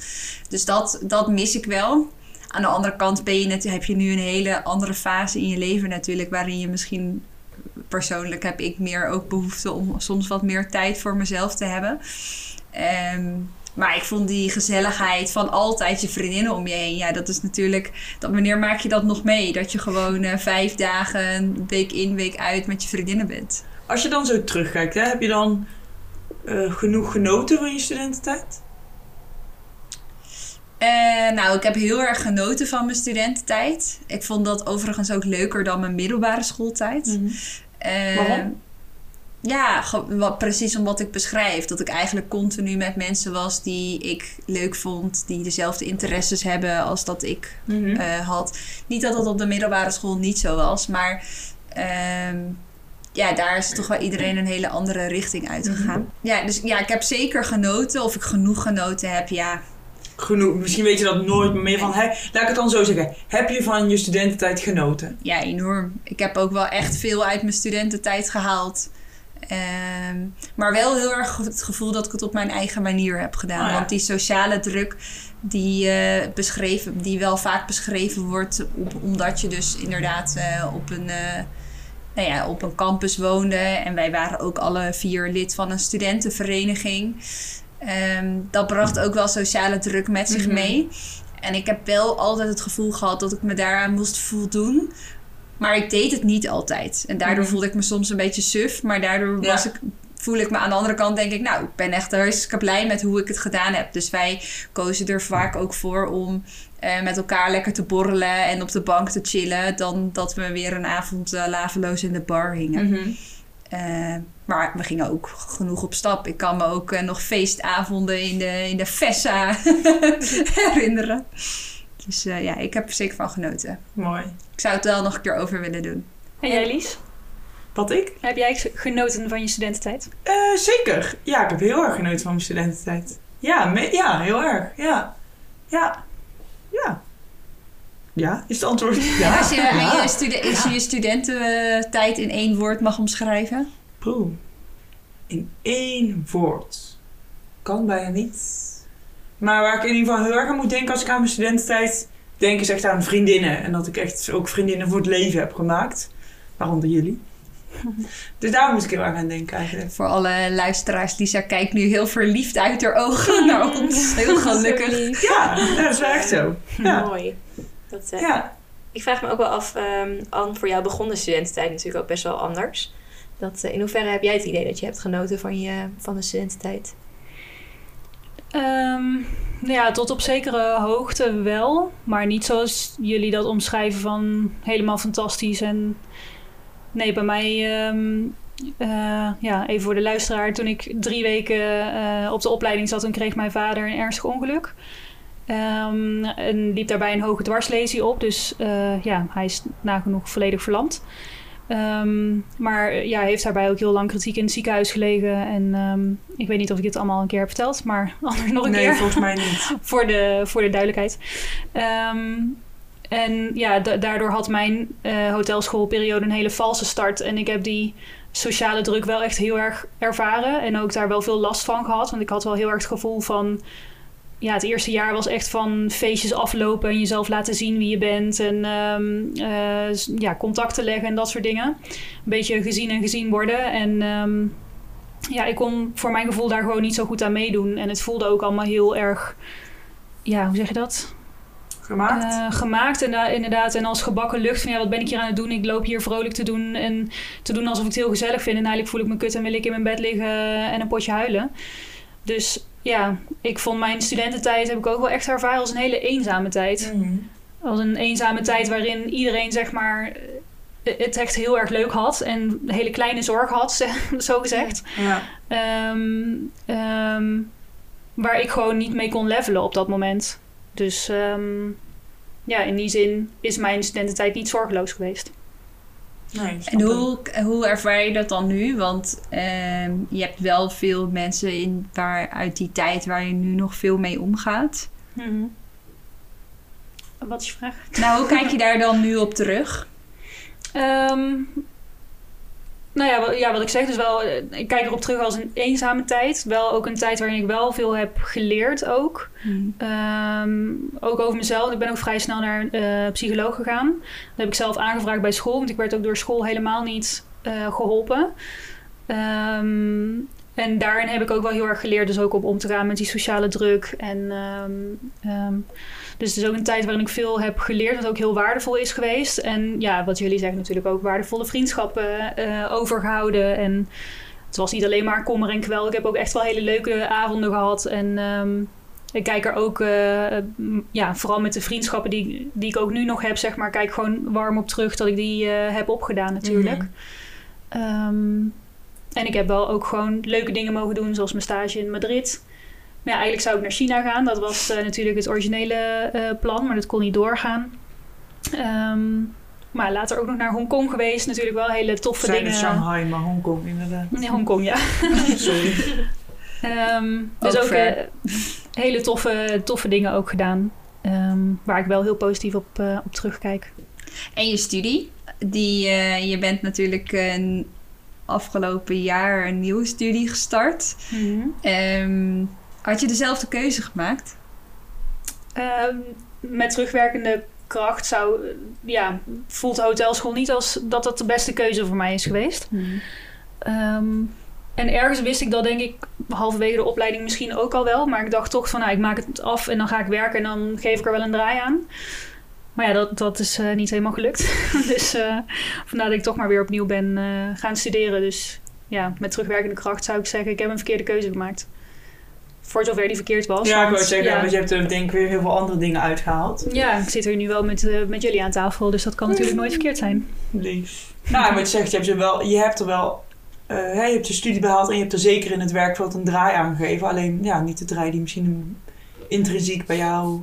Dus dat, dat mis ik wel. Aan de andere kant ben je net, heb je nu een hele andere fase in je leven natuurlijk, waarin je misschien persoonlijk heb ik meer ook behoefte om soms wat meer tijd voor mezelf te hebben. Um, Maar ik vond die gezelligheid van altijd je vriendinnen om je heen. Ja, dat is natuurlijk. Dat, wanneer maak je dat nog mee? Dat je gewoon uh, vijf dagen, week in, week uit met je vriendinnen bent. Als je dan zo terugkijkt, hè, heb je dan uh, genoeg genoten van je studententijd? Uh, nou, ik heb heel erg genoten van mijn studententijd. Ik vond dat overigens ook leuker dan mijn middelbare schooltijd. Mm -hmm. Waarom? Ja, wat, precies om wat ik beschrijf. Dat ik eigenlijk continu met mensen was die ik leuk vond, die dezelfde interesses hebben als dat ik mm -hmm. uh, had. Niet dat dat op de middelbare school niet zo was, maar uh, ja, daar is toch wel iedereen een hele andere richting uitgegaan. Mm -hmm. Ja, dus ja, ik heb zeker genoten. Of ik genoeg genoten heb, ja. Genoeg, misschien weet je dat nooit meer van. Hè, laat ik het dan zo zeggen. Heb je van je studententijd genoten? Ja, enorm. Ik heb ook wel echt veel uit mijn studententijd gehaald. Um, maar wel heel erg het gevoel dat ik het op mijn eigen manier heb gedaan. Oh, ja. Want die sociale druk die, uh, beschreven, die wel vaak beschreven wordt, op, omdat je dus inderdaad uh, op, een, uh, nou ja, op een campus woonde. En wij waren ook alle vier lid van een studentenvereniging. Um, dat bracht ook wel sociale druk met zich mm -hmm. mee. En ik heb wel altijd het gevoel gehad dat ik me daaraan moest voldoen. Maar ik deed het niet altijd. En daardoor mm. voelde ik me soms een beetje suf. Maar daardoor ja. was ik, voel ik me aan de andere kant, denk ik, nou, ik ben echt hartstikke blij met hoe ik het gedaan heb. Dus wij kozen er vaak ook voor om uh, met elkaar lekker te borrelen en op de bank te chillen. Dan dat we weer een avond uh, laveloos in de bar hingen. Mhm. Mm -hmm. uh, maar we gingen ook genoeg op stap. Ik kan me ook uh, nog feestavonden in de, in de Vessa herinneren. Dus uh, ja, ik heb er zeker van genoten. Mooi. Ik zou het wel nog een keer over willen doen. En jij, Lies? Wat ik? Heb jij genoten van je studententijd? Uh, zeker. Ja, ik heb heel erg genoten van mijn studententijd. Ja, ja heel erg. Ja. Ja. Ja. Ja, is het antwoord ja. Als je, ja. je, studen als je, je studententijd in één woord mag omschrijven? Poeh. In één woord. Kan bijna niet. Maar waar ik in ieder geval heel erg aan moet denken als ik aan mijn studententijd denk, is echt aan vriendinnen. En dat ik echt ook vriendinnen voor het leven heb gemaakt. Waaronder jullie. Dus daar moet ik heel erg aan denken eigenlijk. Voor alle luisteraars, Lisa kijkt nu heel verliefd uit haar ogen naar ons. Heel gelukkig. Ja, dat is wel echt zo. Ja. Mooi. Dat, uh, ja. Ik vraag me ook wel af, um, Anne, voor jou begon de studententijd natuurlijk ook best wel anders. Dat, uh, in hoeverre heb jij het idee dat je hebt genoten van, je, van de studententijd? Um, ja, tot op zekere hoogte wel. Maar niet zoals jullie dat omschrijven van helemaal fantastisch. En nee, bij mij, um, uh, ja, even voor de luisteraar. Toen ik drie weken uh, op de opleiding zat, toen kreeg mijn vader een ernstig ongeluk. Um, en liep daarbij een hoge dwarslesie op. Dus uh, ja, hij is nagenoeg volledig verlamd. Um, maar ja, heeft daarbij ook heel lang kritiek in het ziekenhuis gelegen. En um, ik weet niet of ik dit allemaal een keer heb verteld, maar anders nog een nee, keer. Nee, volgens mij niet. voor, de, voor de duidelijkheid. Um, en ja, daardoor had mijn uh, hotelschoolperiode een hele valse start. En ik heb die sociale druk wel echt heel erg ervaren. En ook daar wel veel last van gehad. Want ik had wel heel erg het gevoel van ja, het eerste jaar was echt van feestjes aflopen en jezelf laten zien wie je bent en um, uh, ja, contacten leggen en dat soort dingen. Een beetje gezien en gezien worden. En um, ja, ik kon voor mijn gevoel daar gewoon niet zo goed aan meedoen. En het voelde ook allemaal heel erg, ja, hoe zeg je dat? Gemaakt? Uh, gemaakt en uh, inderdaad. En als gebakken lucht van ja, wat ben ik hier aan het doen? Ik loop hier vrolijk te doen en te doen alsof ik het heel gezellig vind. En eigenlijk voel ik me kut en wil ik in mijn bed liggen en een potje huilen. Dus ja, ik vond mijn studententijd heb ik ook wel echt ervaren als een hele eenzame tijd. Mm. Als een eenzame tijd waarin iedereen zeg maar het echt heel erg leuk had en hele kleine zorg had, zo gezegd. Ja. Um, um, waar ik gewoon niet mee kon levelen op dat moment. Dus um, ja, in die zin is mijn studententijd niet zorgeloos geweest. Nee, en hoe, hoe ervaar je dat dan nu? Want uh, je hebt wel veel mensen in, waar, uit die tijd waar je nu nog veel mee omgaat. Mm-hmm. Wat is je vraag? Nou, hoe kijk je daar dan nu op terug? Um, nou ja, ja, wat ik zeg, dus wel, ik kijk erop terug als een eenzame tijd. Wel ook een tijd waarin ik wel veel heb geleerd ook. Hmm. Um, ook over mezelf. Ik ben ook vrij snel naar een uh, psycholoog gegaan. Dat heb ik zelf aangevraagd bij school, want ik werd ook door school helemaal niet uh, geholpen. Um, en daarin heb ik ook wel heel erg geleerd, dus ook om om te gaan met die sociale druk. En ehm, ehm, dus het is ook een tijd waarin ik veel heb geleerd, wat ook heel waardevol is geweest. En ja, wat jullie zeggen natuurlijk ook, waardevolle vriendschappen uh, overgehouden. En het was niet alleen maar kommer en kwel. Ik heb ook echt wel hele leuke avonden gehad. En um, ik kijk er ook, uh, ja, vooral met de vriendschappen die, die ik ook nu nog heb, zeg maar, kijk gewoon warm op terug dat ik die uh, heb opgedaan natuurlijk. Mm -hmm. En ik heb wel ook gewoon leuke dingen mogen doen, zoals mijn stage in Madrid. Maar ja, eigenlijk zou ik naar China gaan. Dat was uh, natuurlijk het originele uh, plan, maar dat kon niet doorgaan. Um, maar later ook nog naar Hongkong geweest. Natuurlijk wel hele toffe Zijn dingen. Shanghai, maar Hongkong inderdaad. Nee, Hongkong, ja. Sorry. um, dus ook, ook uh, hele toffe, toffe dingen ook gedaan. Um, waar ik wel heel positief op, op terugkijk. En je studie? Die, je bent natuurlijk afgelopen jaar een nieuwe studie gestart. Mm-hmm. Um, had je dezelfde keuze gemaakt? Um, met terugwerkende kracht zou, ja, voelt de hotelschool niet als dat dat de beste keuze voor mij is geweest. Mm-hmm. Um, en ergens wist ik dat denk ik halverwege de opleiding misschien ook al wel. Maar ik dacht toch van nou, ik maak het af en dan ga ik werken en dan geef ik er wel een draai aan. Maar ja, dat, dat is uh, niet helemaal gelukt. dus uh, vandaar dat ik toch maar weer opnieuw ben uh, gaan studeren. Dus ja, met terugwerkende kracht zou ik zeggen, ik heb een verkeerde keuze gemaakt. Voor zover die verkeerd was. Ja, want, ik wou zeggen, ja. want je hebt er denk ik weer heel veel andere dingen uitgehaald. Ja, ik zit er nu wel met, met jullie aan tafel, dus dat kan natuurlijk nooit verkeerd zijn. Lief. Nou, maar je zegt, je hebt, er wel, je hebt er wel... je hebt je studie behaald en je hebt er zeker in het werkveld een draai aan gegeven. Alleen ja, niet de draai die misschien intrinsiek bij jou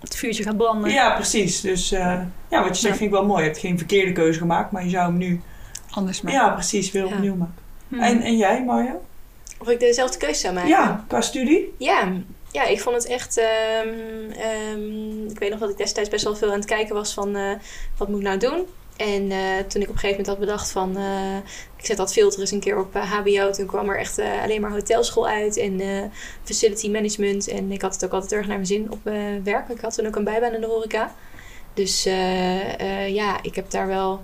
het vuurtje gaat branden. Ja, precies. Dus uh, ja, wat je zegt ja. vind ik wel mooi. Je hebt geen verkeerde keuze gemaakt, maar je zou hem nu... Anders maken. Ja, precies. Weer opnieuw maken. Hmm. En, en jij, Marja? Of ik dezelfde keuze zou maken? Ja, qua studie? Ja. Ja, ik vond het echt... Um, um, ik weet nog dat ik destijds best wel veel aan het kijken was van... Uh, wat moet ik nou doen? En uh, toen ik op een gegeven moment had bedacht van... Uh, ik zet dat filter eens een keer op HBO. Toen kwam er echt alleen maar hotelschool uit. En facility management. En ik had het ook altijd erg naar mijn zin op werk. Ik had toen ook een bijbaan in de horeca. Dus ja, ik heb daar wel...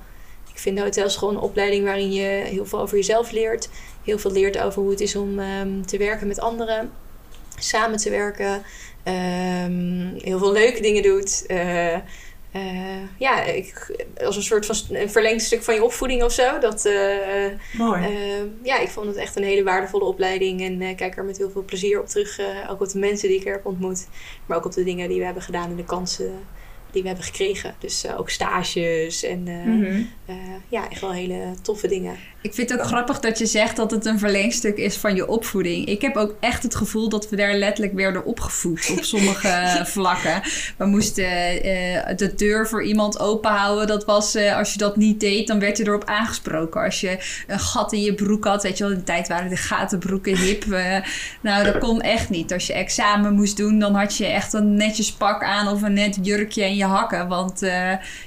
Ik vind de hotelschool een opleiding waarin je heel veel over jezelf leert. Heel veel leert over hoe het is om um, te werken met anderen. Samen te werken. Um, heel veel leuke dingen doet. Uh, ja, ik, als een soort van een verlengstuk van je opvoeding of zo. Dat, uh, Mooi. Uh, ja, ik vond het echt een hele waardevolle opleiding. En kijk er met heel veel plezier op terug. ook op de mensen die ik er heb ontmoet. Maar ook op de dingen die we hebben gedaan en de kansen die we hebben gekregen. Dus ook stages en mm-hmm. ja, echt wel hele toffe dingen. Ik vind het ook grappig dat je zegt dat het een verlengstuk is van je opvoeding. Ik heb ook echt het gevoel dat we daar letterlijk werden opgevoed op sommige vlakken. We moesten uh, de deur voor iemand openhouden. Dat was, uh, als je dat niet deed, dan werd je erop aangesproken. Als je een gat in je broek had, weet je wel, in de tijd waren de gatenbroeken hip. Uh, nou, dat kon echt niet. Als je examen moest doen, dan had je echt een netjes pak aan of een net jurkje en je hakken. Want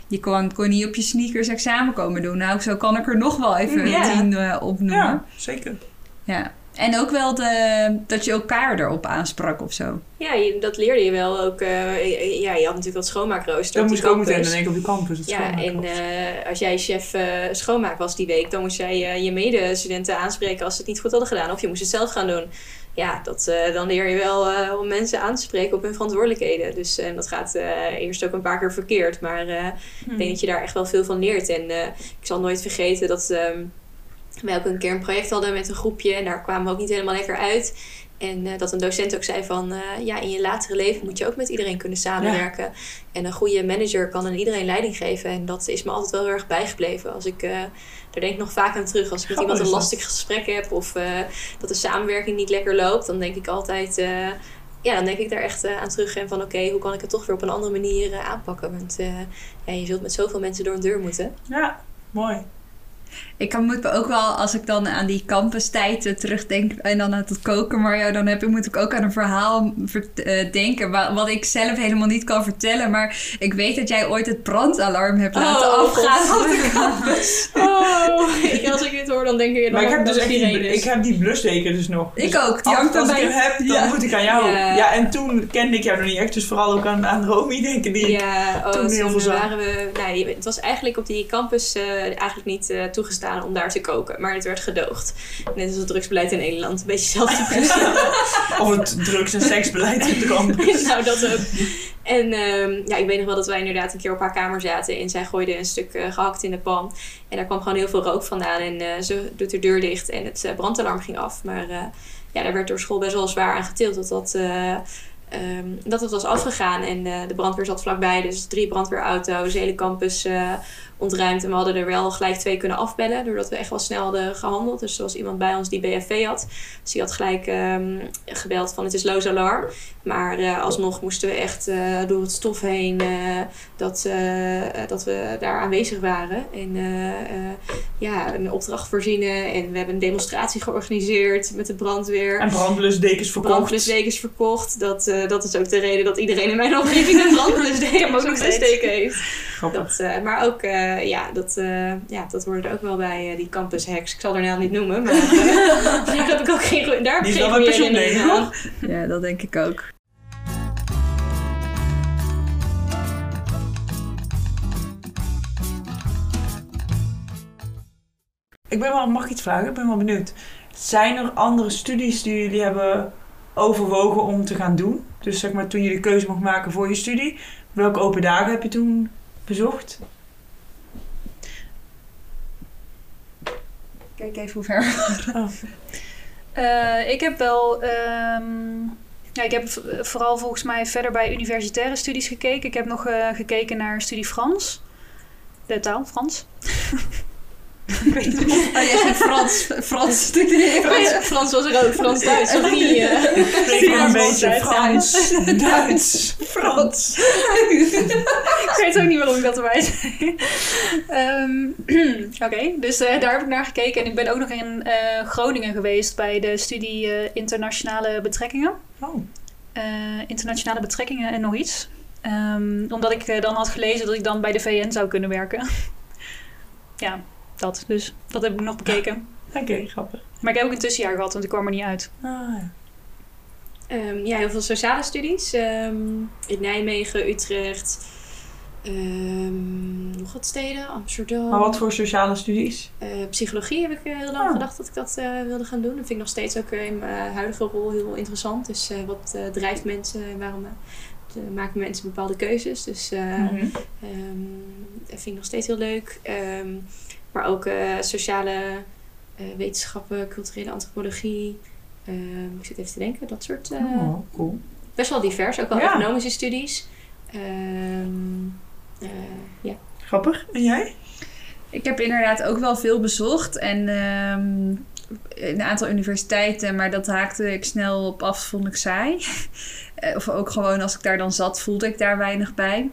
je kon, kon niet op je sneakers examen komen doen. Nou, zo kan ik er nog wel even Ja. tien uh, opnoemen. Ja, zeker. Ja. En ook wel de, dat je elkaar erop aansprak of zo. Ja, je, dat leerde je wel ook. Uh, ja, je had natuurlijk dat schoonmaakrooster. Dat moest ik ook meteen dan denk ik op de campus. Het ja, en uh, als jij chef uh, schoonmaak was die week, dan moest jij je medestudenten aanspreken als ze het niet goed hadden gedaan. Of je moest het zelf gaan doen. Ja, dat, dan leer je wel om mensen aan te spreken op hun verantwoordelijkheden. Dus dat gaat eerst ook een paar keer verkeerd. Maar hmm. ik denk dat je daar echt wel veel van leert. En ik zal nooit vergeten dat. Um, we ook een keer een project hadden met een groepje en daar kwamen we ook niet helemaal lekker uit. En uh, dat een docent ook zei van, uh, ja, in je latere leven moet je ook met iedereen kunnen samenwerken. Ja. En een goede manager kan aan iedereen leiding geven. En dat is me altijd wel heel erg bijgebleven. Als ik, uh, daar denk ik nog vaak aan terug. Als ik met iemand een lastig gesprek heb of dat de samenwerking niet lekker loopt, dan denk ik altijd, ja, dan denk ik daar echt aan terug. En van, oké, okay, hoe kan ik het toch weer op een andere manier aanpakken? Want ja, je zult met zoveel mensen door een deur moeten. Ja, mooi. Ik moet ook wel, als ik dan aan die campustijd terugdenk en dan aan het koken, Mario, dan heb, moet ik ook aan een verhaal uh, denken. Wat, wat, ik zelf helemaal niet kan vertellen. Maar ik weet dat jij ooit het brandalarm hebt laten oh, afgaan op de campus. Oh, als ik dit hoor, dan denk ik... Maar ik heb dus echt die, ik heb die blusdeken dus nog. Ik dus ook. Die als, als ik hem heb, dan ja. moet ik aan jou. Ja. ja. en toen kende ik jou nog niet echt. Dus vooral ook aan, aan Romy denken. Die ja, oh, toen heel veel waren we... Nou, het was eigenlijk op die campus uh, eigenlijk niet uh, toegestaan om daar te koken. Maar het werd gedoogd. Net als het drugsbeleid in Nederland. Een beetje hetzelfde principe. of het drugs- en seksbeleid in de campus. nou, dat ook. En ehm, ja, ik weet nog wel dat wij inderdaad een keer op haar kamer zaten. En zij gooide een stuk uh, gehakt in de pan. En daar kwam gewoon heel veel rook vandaan. En uh, ze doet de deur dicht en het uh, brandalarm ging af. Maar ja, daar werd door school best wel zwaar aan getild. Dat dat Um, dat het was afgegaan en uh, de brandweer zat vlakbij. Dus drie brandweerauto's, de hele campus uh, ontruimd. En we hadden er wel gelijk twee kunnen afbellen. Doordat we echt wel snel hadden gehandeld. Dus er was iemand bij ons die BFV had. Dus die had gelijk um, gebeld van het is loos alarm. Maar uh, alsnog moesten we echt door het stof heen dat, dat we daar aanwezig waren. En ja, een opdracht voorzienen. En we hebben een demonstratie georganiseerd met de brandweer. En brandblusdekens verkocht. Brandblusdekens verkocht. Dat uh, dat is ook de reden dat iedereen in mijn omgeving een brandblusdeken ook nog steken heeft. Dat, uh, maar ook, uh, ja, dat, ja, dat hoort er ook wel bij die campus hacks. Ik zal haar naam niet noemen, maar daar heb ik ook geen, daar die geen goede herinnering aan. Ja, dat denk ik ook. Ik ben wel, mag ik iets vragen? Ik ben wel benieuwd. Zijn er andere studies die jullie hebben overwogen om te gaan doen? Dus zeg maar toen je de keuze mocht maken voor je studie. Welke open dagen heb je toen bezocht? Kijk even hoe ver. Oh. Uh, ik heb wel. Um, ja, ik heb vooral volgens mij verder bij universitaire studies gekeken. Ik heb nog uh, gekeken naar studie Frans. De taal Frans. Ik weet niet. Oh, jij ging Frans, Frans studeren. Frans, Frans was er ook. Frans, Duits, of niet? Uh, ik een beetje Frans, Duits, Frans. ik weet ook niet waarom ik dat erbij zei. Um, Oké, okay, dus uh, daar heb ik naar gekeken. En ik ben ook nog in uh, Groningen geweest bij de studie internationale betrekkingen. Oh. internationale betrekkingen en nog iets. Um, omdat ik dan had gelezen dat ik dan bij de VN zou kunnen werken. ja, dat. Dus dat heb ik nog bekeken. Oké, okay, grappig. Maar ik heb ook een tussenjaar gehad, want ik kwam er niet uit. Ah, ja. Um, ja, heel veel sociale studies. Um, in Nijmegen, Utrecht. Um, nog wat steden, Amsterdam. Maar wat voor sociale studies? Uh, psychologie heb ik heel lang oh. gedacht dat ik dat uh, wilde gaan doen. Dat vind ik nog steeds ook in mijn huidige rol heel interessant. Dus uh, wat drijft mensen en waarom maken mensen bepaalde keuzes. Dus mm -hmm. dat vind ik nog steeds heel leuk. Maar ook uh, sociale uh, wetenschappen, culturele antropologie. Uh, ik zit even te denken, dat soort. oh, cool. Best wel divers, ook wel ja. economische studies. Um, ja. Grappig. En jij? Ik heb inderdaad ook wel veel bezocht. En um, een aantal universiteiten, maar dat haakte ik snel op af, vond ik saai. of ook gewoon als ik daar dan zat, voelde ik daar weinig bij.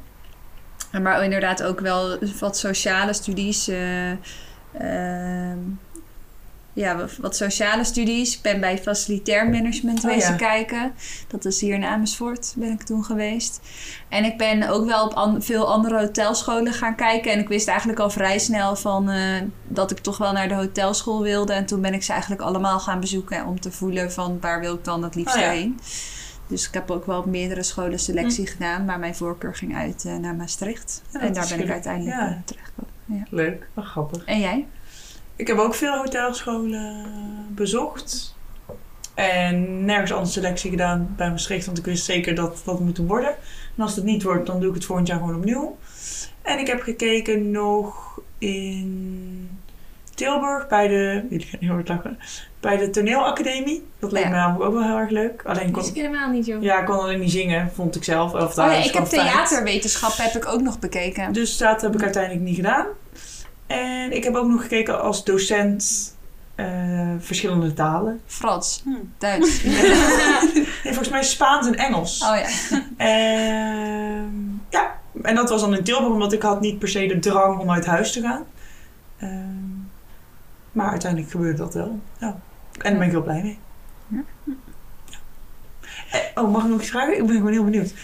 Maar inderdaad ook wel wat sociale studies. Uh, uh, ja, wat sociale studies. Ik ben bij facilitair management Oh, wezen ja. kijken. Dat is hier in Amersfoort, ben ik toen geweest. En ik ben ook wel op an- veel andere hotelscholen gaan kijken. En ik wist eigenlijk al vrij snel van, eh, dat ik toch wel naar de hotelschool wilde. En toen ben ik ze eigenlijk allemaal gaan bezoeken om te voelen van waar wil ik dan het liefst Oh, ja. heen. Dus ik heb ook wel op meerdere scholen selectie gedaan. Maar mijn voorkeur ging uit eh, naar Maastricht. Ja, en daar ben ik uiteindelijk Ja. uh, terechtgekomen. Ja. Leuk, wat grappig. En jij? Ik heb ook veel hotelscholen bezocht. En nergens anders selectie gedaan bij Maastricht, want ik wist zeker dat dat moet worden. En als het niet wordt, dan doe ik het volgend jaar gewoon opnieuw. En ik heb gekeken nog in Tilburg bij de, jullie gaan heel hard lachen, bij de toneelacademie. Dat leek Ja. me namelijk ook wel heel erg leuk. Alleen kon, helemaal niet, joh. ja, ik kon alleen niet zingen, vond ik zelf. Of Oh ja, ik heb theaterwetenschap heb ik ook nog bekeken. Dus dat heb ik uiteindelijk niet gedaan. En ik heb ook nog gekeken als docent eh, verschillende talen. Frans, Hm. Duits. Nee, volgens mij Spaans en Engels. Oh ja. Ehm, ja, en dat was dan in Tilburg, omdat ik had niet per se de drang om uit huis te gaan. Ehm, maar uiteindelijk gebeurde dat wel. Ja. En daar ben ik heel blij mee. Eh, Oh, mag ik nog iets vragen? Ik ben gewoon heel benieuwd.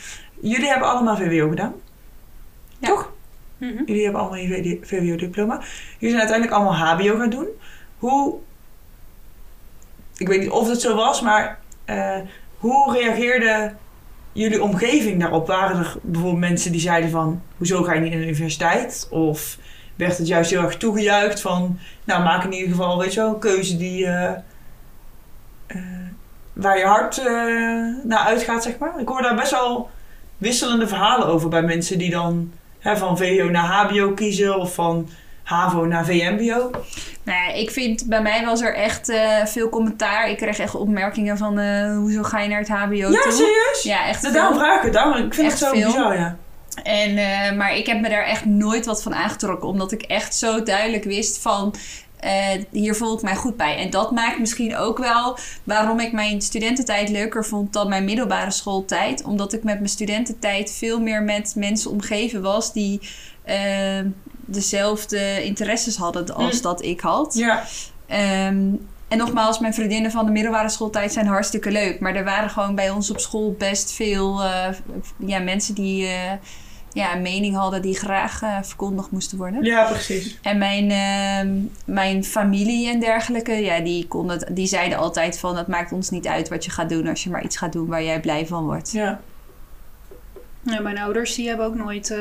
Jullie hebben allemaal VWO gedaan? Ja. Toch? Mhm. Jullie hebben allemaal je VWO-diploma. Jullie zijn uiteindelijk allemaal HBO gaan doen. Hoe... Ik weet niet of het zo was, maar... eh, hoe reageerde jullie omgeving daarop? Waren er bijvoorbeeld mensen die zeiden van... Hoezo ga je niet naar de universiteit? Of werd het juist heel erg toegejuicht van, nou maak in ieder geval, weet je wel, een keuze die, eh, waar je hart uh, naar uitgaat, zeg maar. Ik hoor daar best wel wisselende verhalen over bij mensen die dan hè, van VO naar HBO kiezen of van HAVO naar VMBO. Nou ja, ik vind, bij mij was er echt veel commentaar. Ik kreeg echt opmerkingen van, hoezo ga je naar het HBO ja, toe? Ja, serieus? Ja, echt veel. Daarom vraag ik het, daarom, ik vind echt het zo veel. bizar, ja. En, uh, maar ik heb me daar echt nooit wat van aangetrokken. Omdat ik echt zo duidelijk wist van... Uh, hier voel ik mij goed bij. En dat maakt misschien ook wel waarom ik mijn studententijd leuker vond dan mijn middelbare schooltijd. Omdat ik met mijn studententijd veel meer met mensen omgeven was die uh, dezelfde interesses hadden als Hm. dat ik had. Ja. Um, en nogmaals, mijn vriendinnen van de middelbare schooltijd zijn hartstikke leuk. Maar er waren gewoon bij ons op school best veel uh, ja, mensen die uh, ja, een mening hadden die graag uh, verkondigd moesten worden. Ja, precies. En mijn, ehm, mijn familie en dergelijke, ja, die, konden, die zeiden altijd van... het maakt ons niet uit wat je gaat doen als je maar iets gaat doen waar jij blij van wordt. Ja. ja mijn ouders die hebben ook nooit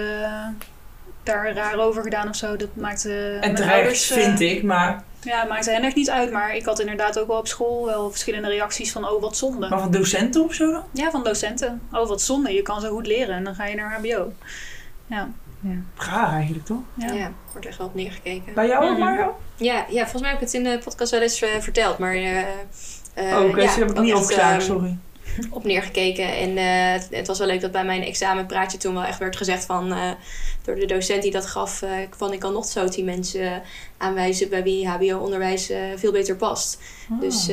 daar raar over gedaan of zo. Dat maakte en mijn terecht, ouders... vind ik, maar... Ja, het maakte hen echt niet uit. Maar ik had inderdaad ook wel op school wel verschillende reacties van... oh, wat zonde. Maar van docenten of zo dan? Ja, van docenten. Oh, wat zonde. Je kan zo goed leren en dan ga je naar HBO. Ja. ja. Eigenlijk, toch? Ja, ja wordt echt wel op neergekeken. Bij jou ook. Mario? Ja, ja, volgens mij heb ik het in de podcast wel eens uh, verteld. Maar uh, uh, oh, oké, ja, heb ik niet opgeslagen, sorry. Op neergekeken. En uh, het was wel leuk dat bij mijn examenpraatje toen wel echt werd gezegd van... Uh, door de docent die dat gaf, uh, van ik kan nog zo tien mensen aanwijzen... bij wie hbo-onderwijs veel beter past. Oh. Dus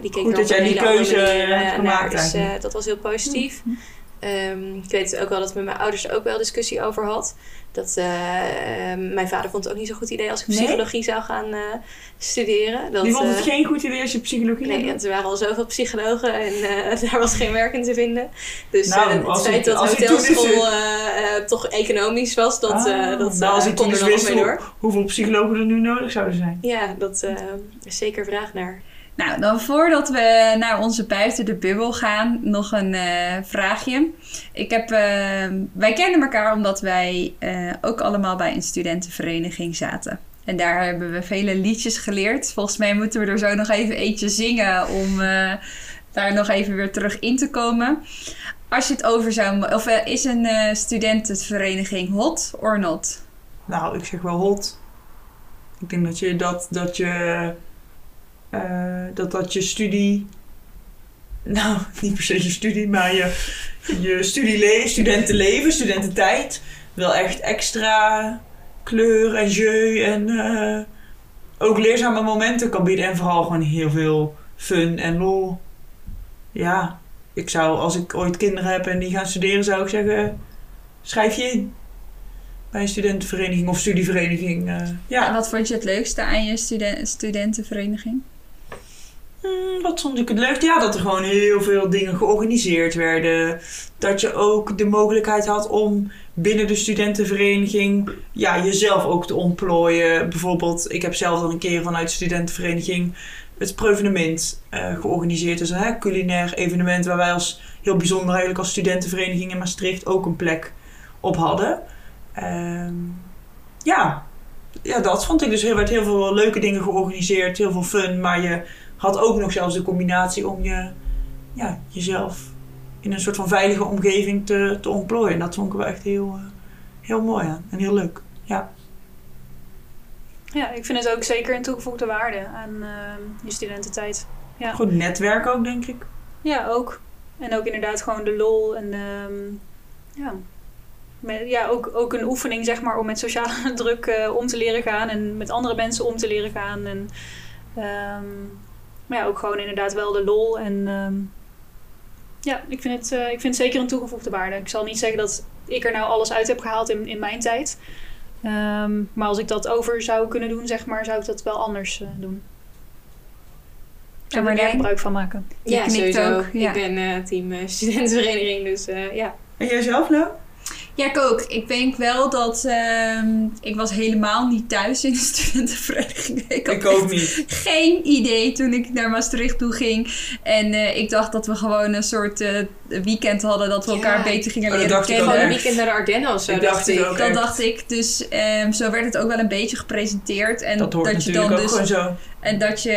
die keken Goed dat jij die keuze hebt gemaakt naar, Dus dat was heel positief. Mm. Um, ik weet ook wel dat ik met mijn ouders er ook wel discussie over had. Dat uh, uh, mijn vader vond het ook niet zo'n goed idee als ik psychologie nee? zou gaan uh, studeren. Dat, Die vond het geen goed idee als je psychologie Nee, want er waren al zoveel psychologen en daar was geen werk in te vinden. Dus nou, het feit dat hotelschool toch economisch was, dat, ah, dat nou, als ik kon er nog mee door. Hoeveel psychologen er nu nodig zouden zijn? Ja, dat is zeker vraag naar. Nou, dan voordat we naar onze buiten de bubbel gaan, nog een uh, vraagje. Ik heb, uh, wij kennen elkaar omdat wij uh, ook allemaal bij een studentenvereniging zaten. En daar hebben we vele liedjes geleerd. Volgens mij moeten we er zo nog even eentje zingen om eh, daar nog even weer terug in te komen. Als je het over zou... Of is een eh, studentenvereniging hot or not? Nou, ik zeg wel hot. Ik denk dat je dat, dat je uh, dat dat je studie, nou niet per se je studie, maar je, je studieleven, studentenleven, studententijd, wel echt extra kleur en jeu en uh, ook leerzame momenten kan bieden en vooral gewoon heel veel fun en lol. Ja, ik zou als ik ooit kinderen heb en die gaan studeren, zou ik zeggen, schrijf je in bij een studentenvereniging of studievereniging. Uh, ja. En wat vond je het leukste aan je studen studentenvereniging? Hmm, wat vond ik het leukste? Ja, dat er gewoon heel veel dingen georganiseerd werden. Dat je ook de mogelijkheid had om binnen de studentenvereniging ja, jezelf ook te ontplooien. Bijvoorbeeld, ik heb zelf dan een keer vanuit de studentenvereniging het prevenement uh, georganiseerd. Dus een culinair evenement waar wij als heel bijzonder eigenlijk als studentenvereniging in Maastricht ook een plek op hadden. Um, ja. ja, dat vond ik dus. Er werd heel veel leuke dingen georganiseerd, heel veel fun, maar je had ook nog zelfs de combinatie om je, ja, jezelf in een soort van veilige omgeving te, te ontplooien. En dat vond ik wel echt heel, uh, heel mooi aan en heel leuk. Ja. Ja, ik vind het ook zeker een toegevoegde waarde aan uh, je studententijd. Ja. Goed netwerk ook, denk ik. Ja, ook. En ook inderdaad gewoon de lol en um, ja, met, ja ook, ook een oefening zeg maar om met sociale druk uh, om te leren gaan en met andere mensen om te leren gaan. En, um, maar ja, ook gewoon inderdaad wel de lol. En um, ja, ik vind, het, uh, ik vind het zeker een toegevoegde waarde. Ik zal niet zeggen dat ik er nou alles uit heb gehaald in, in mijn tijd. Um, maar als ik dat over zou kunnen doen, zeg maar, zou ik dat wel anders uh, doen. Zou er meer gebruik van maken. Ja, sowieso. Ook, ja. Ik ben uh, team studentenvereniging, dus ja. En jij zelf nou? Ja, ik ook. Ik denk wel dat ehm, ik was helemaal niet thuis in de studentenvereniging. Ik, ik ook niet. Geen idee toen ik naar Maastricht toe ging. En uh, ik dacht dat we gewoon een soort uh, weekend hadden dat we elkaar ja. beter gingen oh, leren kennen. Gewoon een weekend naar de Ardennen of zo. Ik dacht ik. Dat dacht ik. Dus um, zo werd het ook wel een beetje gepresenteerd. En dat, hoort dat je dan dus. Ook gewoon zo. En dat je,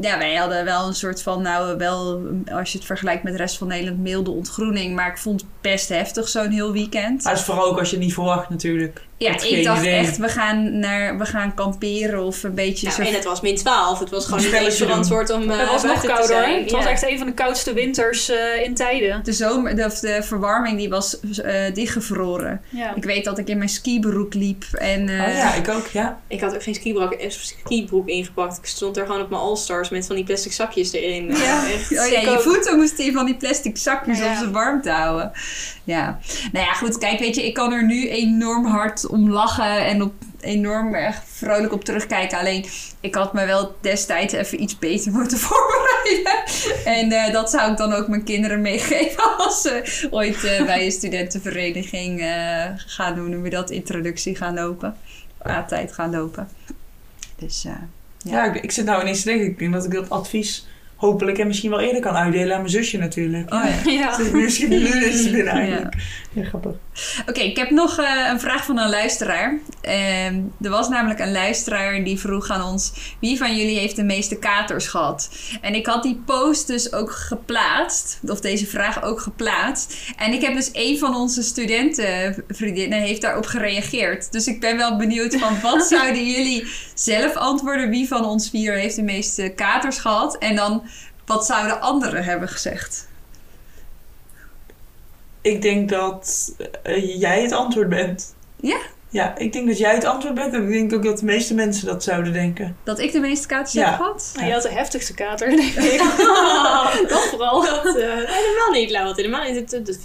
ja, wij hadden wel een soort van, nou, wel, als je het vergelijkt met de rest van Nederland, milde ontgroening. Maar ik vond het best heftig, zo'n heel weekend. Maar het is vooral ook als je het niet verwacht, natuurlijk. Ja, ik dacht idee. echt, we gaan, naar, we gaan kamperen of een beetje nou, zo. En het was min 12. Het was gewoon niet eens verantwoord om uh, Het was nog kouder. Zijn. Het ja. was echt een van de koudste winters uh, in tijden. De, zomer, de, de verwarming die was uh, dichtgevroren. Ja. Ik weet dat ik in mijn skibroek liep. En, oh ja, ik ook, ja. Ik had ook geen skibroek, skibroek ingepakt. Ik stond er gewoon op mijn All-Stars met van die plastic zakjes erin. Ja. Echt. Oh ja, je voeten moesten in van die plastic zakjes ja. om ze warm te houden. Ja. Nou ja, goed. Kijk, weet je, ik kan er nu enorm hard om lachen en op enorm erg vrolijk op terugkijken. Alleen, ik had me wel destijds even iets beter moeten voorbereiden. En uh, dat zou ik dan ook mijn kinderen meegeven als ze ooit uh, bij een studentenvereniging uh, gaan doen. Hoe we dat introductie gaan lopen. A-tijd gaan lopen. Dus ja. Ja, ik, ik zit nou ineens te denken. Ik denk dat ik dat advies hopelijk en misschien wel eerder kan uitdelen aan mijn zusje natuurlijk. Oh ja. ja. Dus misschien nu is het binnen eigenlijk. Ja, ja grappig. Oké, okay, ik heb nog uh, een vraag van een luisteraar. Uh, er was namelijk een luisteraar die vroeg aan ons... wie van jullie heeft de meeste katers gehad? En ik had die post dus ook geplaatst. Of deze vraag ook geplaatst. En ik heb dus een van onze studentenvriendinnen heeft daarop gereageerd. Dus ik ben wel benieuwd van wat zouden jullie zelf antwoorden? Wie van ons vier heeft de meeste katers gehad? En dan wat zouden anderen hebben gezegd? Ik denk dat uh, jij het antwoord bent. Ja? Ja, ik denk dat jij het antwoord bent. En ik denk ook dat de meeste mensen dat zouden denken. Dat ik de meeste katers ja. heb gehad? Ja. Je had de heftigste kater, denk ik. dat vooral. Dat, uh, helemaal niet, Lau. Helemaal niet. Dat,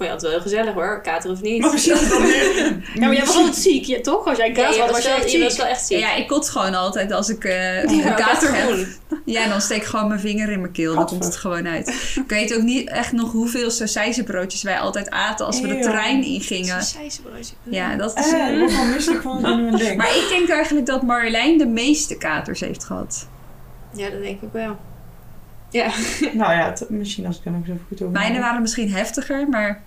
vond je altijd wel heel gezellig hoor, kater of niet. Maar misschien dan weer. Ja, maar jij was altijd ziek, ja, toch? Als jij een kater ja, had, was, was, je echt je ziek. was wel echt ziek. Ja, ik kot gewoon altijd als ik uh, Ja, een kater heb. groen. Ja, dan steek ik gewoon mijn vinger in mijn keel. Dan komt het gewoon uit. Ik weet ook niet echt nog hoeveel sausijzenbroodjes wij altijd aten als we de trein ingingen. Sausijzenbroodje. Ja, dat is... Eh, ik word gewoon misselijk van aan denk. Maar ik denk eigenlijk dat Marjolein de meeste katers heeft gehad. Ja, dat denk ik wel. Ja. Nou ja, misschien als ik er nog zo goed over Mijne waren misschien heftiger, maar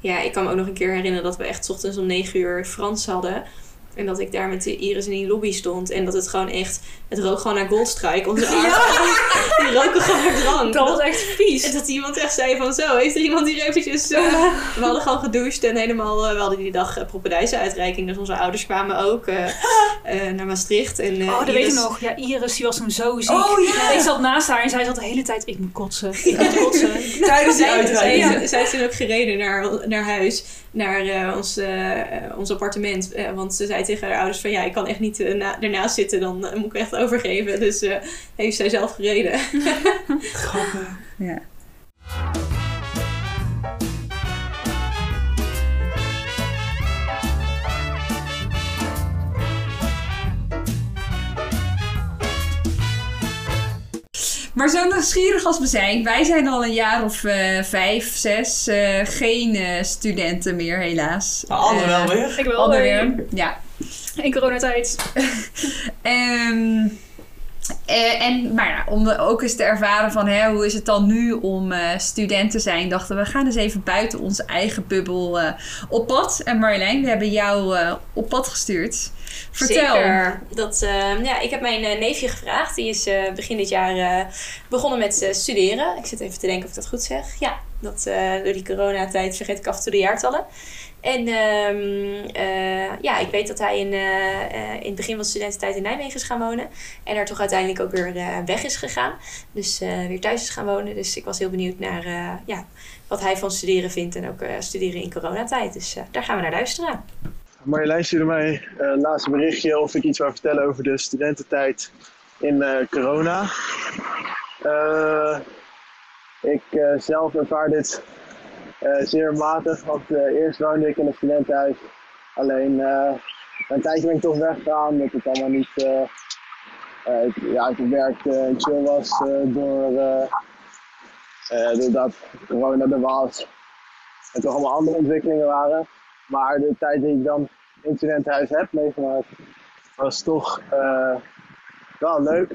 ja, ik kan me ook nog een keer herinneren dat we echt ochtends om 9 uur Frans hadden. En dat ik daar met de Iris in die lobby stond. En dat het gewoon echt... Het rook gewoon naar Goldstrike. Onze armen. Die roken gewoon naar drank. Dat was echt En vies. dat iemand echt zei van zo, heeft er iemand hier eventjes... eh, we hadden gewoon gedoucht en helemaal... eh, we hadden die dag uh, propenduizenuitreiking. Dus onze ouders kwamen ook eh, eh, naar Maastricht. En, eh, Oh, dat weet ik nog. Ja, Iris, die was toen zo ziek. Oh, ja. Ik zat naast haar en zij zat de hele tijd, ik moet kotsen. Ik moet kotsen. Tijdens die Zij, uitreiking. zij, zij is toen ook gereden naar, naar huis, naar eh, ons, eh, ons appartement. Eh, want ze zei tegen haar ouders van ja, ik kan echt niet eh, na, ernaast zitten, dan eh, moet ik echt overgeven. Dus eh, heeft zij zelf gereden. Grappig. ja. Maar zo nieuwsgierig als we zijn, wij zijn al een jaar of eh, vijf, zes, eh, geen eh, studenten meer helaas. Maar ander wel weer. Ik wel. Weer, ja. In coronatijd. Ehm, eh, en, maar ja, om ook eens te ervaren van hè, hoe is het dan nu om eh, student te zijn, dachten we, we gaan eens even buiten onze eigen bubbel eh, op pad. En Marjolein, we hebben jou eh, op pad gestuurd. Vertel. Zeker. Dat, eh, ja, ik heb mijn eh, neefje gevraagd. Die is eh, begin dit jaar eh, begonnen met studeren. Ik zit even te denken of ik dat goed zeg. Ja, dat, door die coronatijd vergeet ik af en toe de jaartallen. En ehm, eh, ja, ik weet dat hij in, in het begin van de studententijd in Nijmegen is gaan wonen. En er toch uiteindelijk ook weer weg is gegaan. Dus weer thuis is gaan wonen. Dus ik was heel benieuwd naar ja, wat hij van studeren vindt. En ook studeren in coronatijd. Dus daar gaan we naar luisteren. Marjolein stuurde mij eh een berichtje of ik iets wou vertellen over de studententijd in eh, corona. Eh, ik zelf ervaar dit zeer matig, want eerst woonde ik in een studentenhuis. Alleen een tijdje ben ik toch weggegaan, dat het allemaal niet ik- ja, ik werkte chill was door, doordat corona er was. en toch allemaal andere ontwikkelingen waren. Maar de tijd die ik dan in het studentenhuis heb meegemaakt, was toch uh, wel leuk.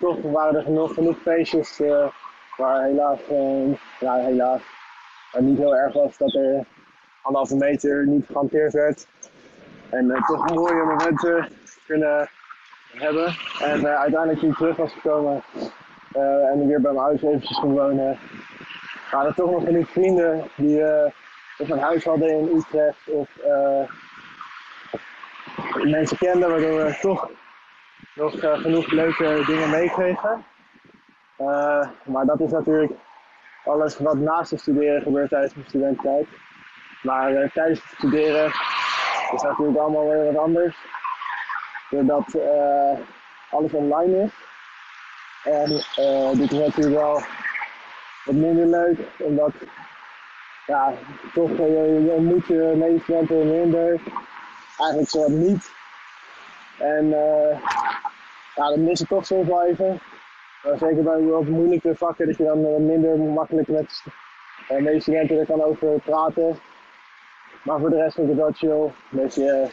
Toch waren er genoeg, genoeg feestjes uh, waar helaas, uh, ja helaas, niet heel erg was dat er anderhalve meter niet gehanteerd werd. En toch mooie momenten kunnen hebben. En uiteindelijk toen ik terug was gekomen en weer bij mijn ouders eventjes kon wonen, waren er toch nog genoeg vrienden die of een huis hadden in Utrecht of mensen kenden, waardoor we toch nog uh, genoeg leuke dingen meekregen. Uh, maar dat is natuurlijk alles wat naast het studeren gebeurt tijdens mijn studententijd. Maar tijdens het studeren is natuurlijk allemaal weer wat anders. Doordat alles online is. En dit is natuurlijk wel wat minder leuk, omdat ja, toch je, je moet je medestudenten minder eigenlijk zo niet. En uh, ja, dan mis ik toch soms wel even. Uh, zeker bij wat moeilijke vakken, dat je dan minder makkelijk met medestudenten er kan over praten. Maar voor de rest vind ik het wel chill. Dat je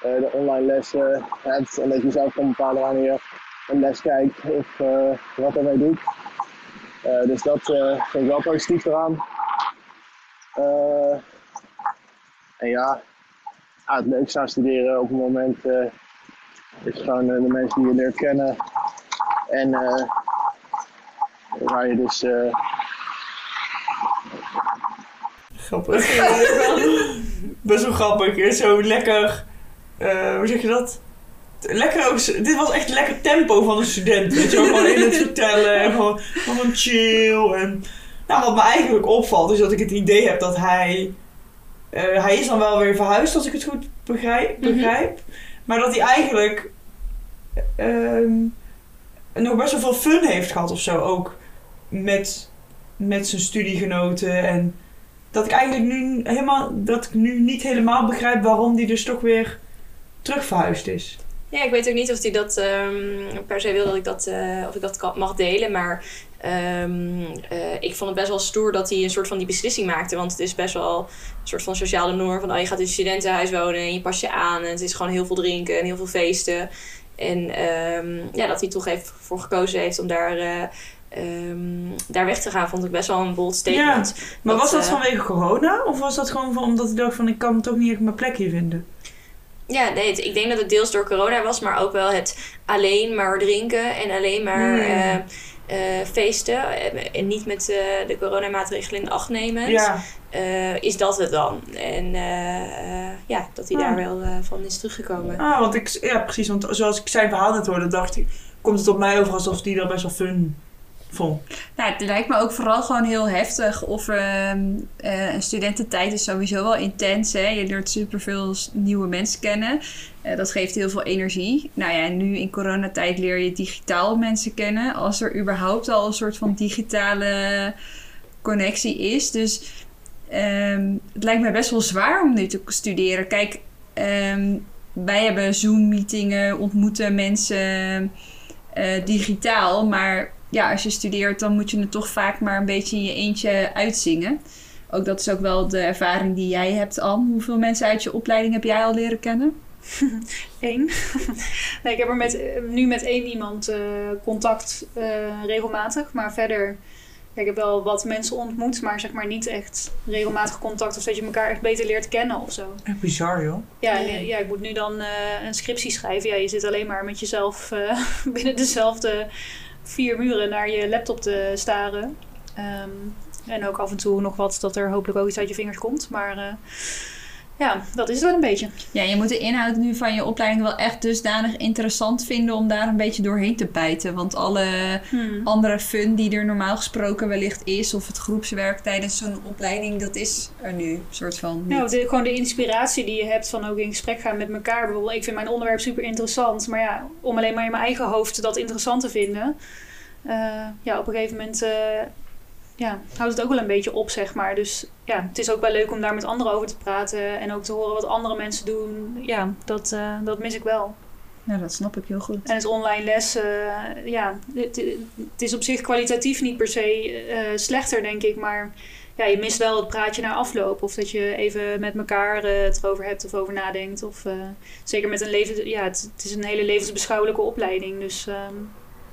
de online lessen hebt en dat je zelf kan bepalen wanneer je een les kijkt of wat ermee doet. dus dat vind ik wel positief eraan. En ja, ja, het leukste aan studeren op het moment uh, is gewoon uh, de mensen die je leert kennen. En uh, waar je dus. Grappig. Best wel grappig. Zo lekker. hoe zeg je dat? Lekker ook, dit was echt lekker tempo van een student. Weet je gewoon in het vertellen. Gewoon, gewoon chill. En nou, wat me eigenlijk opvalt is dat ik het idee heb dat hij uh, hij is dan wel weer verhuisd, als ik het goed begrijp. Mhm. begrijp. Maar dat hij eigenlijk uh, nog best wel veel fun heeft gehad of zo. Ook met, met zijn studiegenoten. En dat ik eigenlijk nu, helemaal, dat ik nu niet helemaal begrijp waarom hij dus toch weer terug verhuisd is. Ja, ik weet ook niet of hij dat um, per se wil dat ik dat, uh, of ik dat mag delen. Maar um, uh, ik vond het best wel stoer dat hij een soort van die beslissing maakte. Want het is best wel een soort van sociale norm. Van oh, je gaat in een studentenhuis wonen en je pas je aan. En het is gewoon heel veel drinken en heel veel feesten. En um, ja, dat hij toch even voor gekozen heeft om daar... Uh, Um, daar weg te gaan, vond ik best wel een bold statement. Ja, maar was dat vanwege corona? Of was dat gewoon van, omdat hij dacht van ik kan toch niet echt mijn plek hier vinden? Ja, nee, ik denk dat het deels door corona was, maar ook wel het alleen maar drinken en alleen maar uh, uh, feesten en niet met uh, de coronamaatregelen in acht nemen. Ja. is dat het dan? En ja, dat hij daar wel van is teruggekomen. Ah, want ik, ja, precies, want zoals ik zijn verhaal net hoorde, dacht ik, komt het op mij over alsof die dat best wel fun nou, het lijkt me ook vooral gewoon heel heftig. Of uh, een studententijd is sowieso wel intens. Hè? Je leert superveel nieuwe mensen kennen. Uh, dat geeft heel veel energie. Nou ja, nu in coronatijd leer je digitaal mensen kennen. Als er überhaupt al een soort van digitale connectie is. Dus um, het lijkt me best wel zwaar om nu te studeren. Kijk, um, wij hebben Zoom-meetingen, ontmoeten mensen uh, digitaal. Maar ja, als je studeert, dan moet je het toch vaak maar een beetje in je eentje uitzingen. Ook dat is ook wel de ervaring die jij hebt, Anne. Hoeveel mensen uit je opleiding heb jij al leren kennen? Eén. nee, ik heb er met, nu met één iemand uh, contact uh, regelmatig. Maar verder, ik heb wel wat mensen ontmoet, maar zeg maar niet echt regelmatig contact. Of dat je elkaar echt beter leert kennen of zo. Echt bizar, joh. Ja, ja, ik moet nu dan uh, een scriptie schrijven. Ja, je zit alleen maar met jezelf binnen dezelfde vier muren naar je laptop te staren. Ehm, en ook af en toe nog wat dat er hopelijk ook iets uit je vingers komt. Maar uh, ja, dat is het wel een beetje. Ja, je moet de inhoud nu van je opleiding wel echt dusdanig interessant vinden om daar een beetje doorheen te bijten. Want alle hmm. andere fun die er normaal gesproken wellicht is, of het groepswerk tijdens zo'n opleiding, dat is er nu soort van. Niet. Nou, gewoon de inspiratie die je hebt van ook in gesprek gaan met elkaar. Bijvoorbeeld, ik vind mijn onderwerp super interessant, maar ja, om alleen maar in mijn eigen hoofd dat interessant te vinden. Uh, ja, op een gegeven moment uh, ja, houdt het ook wel een beetje op, zeg maar. Dus ja, het is ook wel leuk om daar met anderen over te praten en ook te horen wat andere mensen doen. Ja, dat, uh, dat mis ik wel. Ja, dat snap ik heel goed. En het online les, ja, het, het, is op zich kwalitatief niet per se slechter, denk ik. Maar ja, je mist wel het praatje naar afloop. Of dat je even met elkaar het erover hebt of over nadenkt. Of zeker met een leven. Ja, het, het, is een hele levensbeschouwelijke opleiding. Dus um,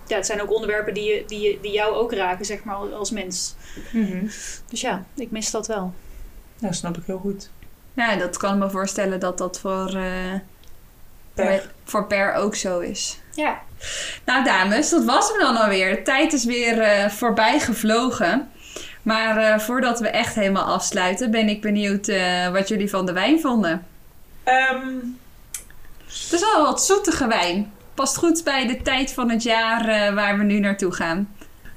ja, het zijn ook onderwerpen die, je, die, die jou ook raken, zeg maar, als mens. Mm -hmm. Dus ja, ik mis dat wel. Ja, snap ik heel goed. Ja, dat kan ik me voorstellen dat dat voor, uh, per. voor per ook zo is. Ja. Nou, dames, dat was hem dan alweer. De tijd is weer uh, voorbij gevlogen. Maar uh, voordat we echt helemaal afsluiten, ben ik benieuwd uh, wat jullie van de wijn vonden. Um... Het is wel wat zoetige wijn. Past goed bij de tijd van het jaar uh, waar we nu naartoe gaan.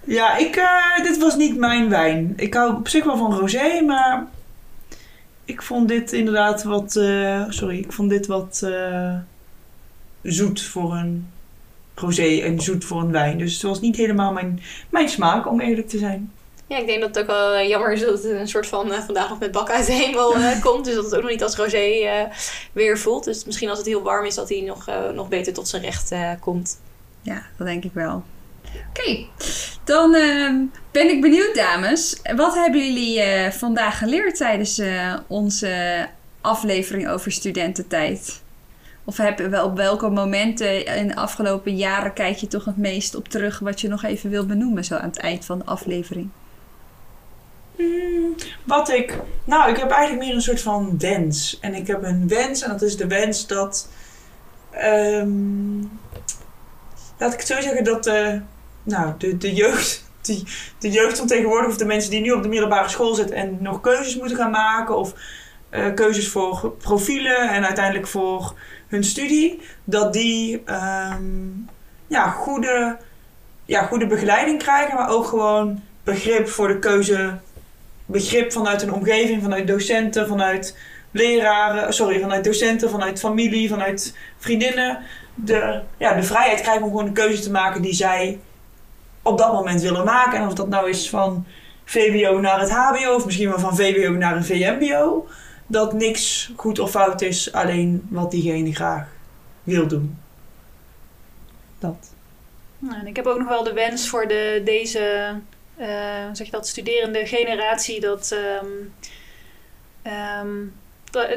Ja, ik, dit was niet mijn wijn. Ik hou op zich wel van rosé, maar ik vond dit inderdaad wat. sorry, ik vond dit wat zoet voor een rosé en zoet voor een wijn. Dus het was niet helemaal mijn, mijn smaak, om eerlijk te zijn. Ja, ik denk dat het ook wel jammer is dat het een soort van uh, vandaag nog met bak uit de hemel uh, komt. Dus dat het ook nog niet als rosé uh, weer voelt. Dus misschien als het heel warm is, dat hij nog, nog beter tot zijn recht komt. Ja, dat denk ik wel. Oké, okay. dan ehm, ben ik benieuwd, dames. Wat hebben jullie vandaag geleerd tijdens onze aflevering over studententijd? Of heb, op welke momenten in de afgelopen jaren kijk je toch het meest op terug wat je nog even wil benoemen, zo aan het eind van de aflevering? Wat ik. Nou, ik heb eigenlijk meer een soort van wens. En ik heb een wens, en dat is de wens dat. Um, laat ik het zo zeggen dat de, nou, de, de jeugd. Die, de jeugd van tegenwoordig, of de mensen die nu op de middelbare school zitten en nog keuzes moeten gaan maken, of uh, keuzes voor profielen en uiteindelijk voor hun studie, dat die um, ja, goede, ja, goede begeleiding krijgen, maar ook gewoon begrip voor de keuze begrip vanuit een omgeving, vanuit docenten, vanuit leraren, sorry, vanuit docenten, vanuit familie, vanuit vriendinnen. De, ja, de vrijheid krijgen om gewoon een keuze te maken die zij op dat moment willen maken. En of dat nou is van VWO naar het HBO of misschien wel van VWO naar een VMBO. Dat niks goed of fout is, alleen wat diegene graag wil doen. Dat. Nou, en ik heb ook nog wel de wens voor de, deze uh, zeg je dat, studerende generatie dat, um, um,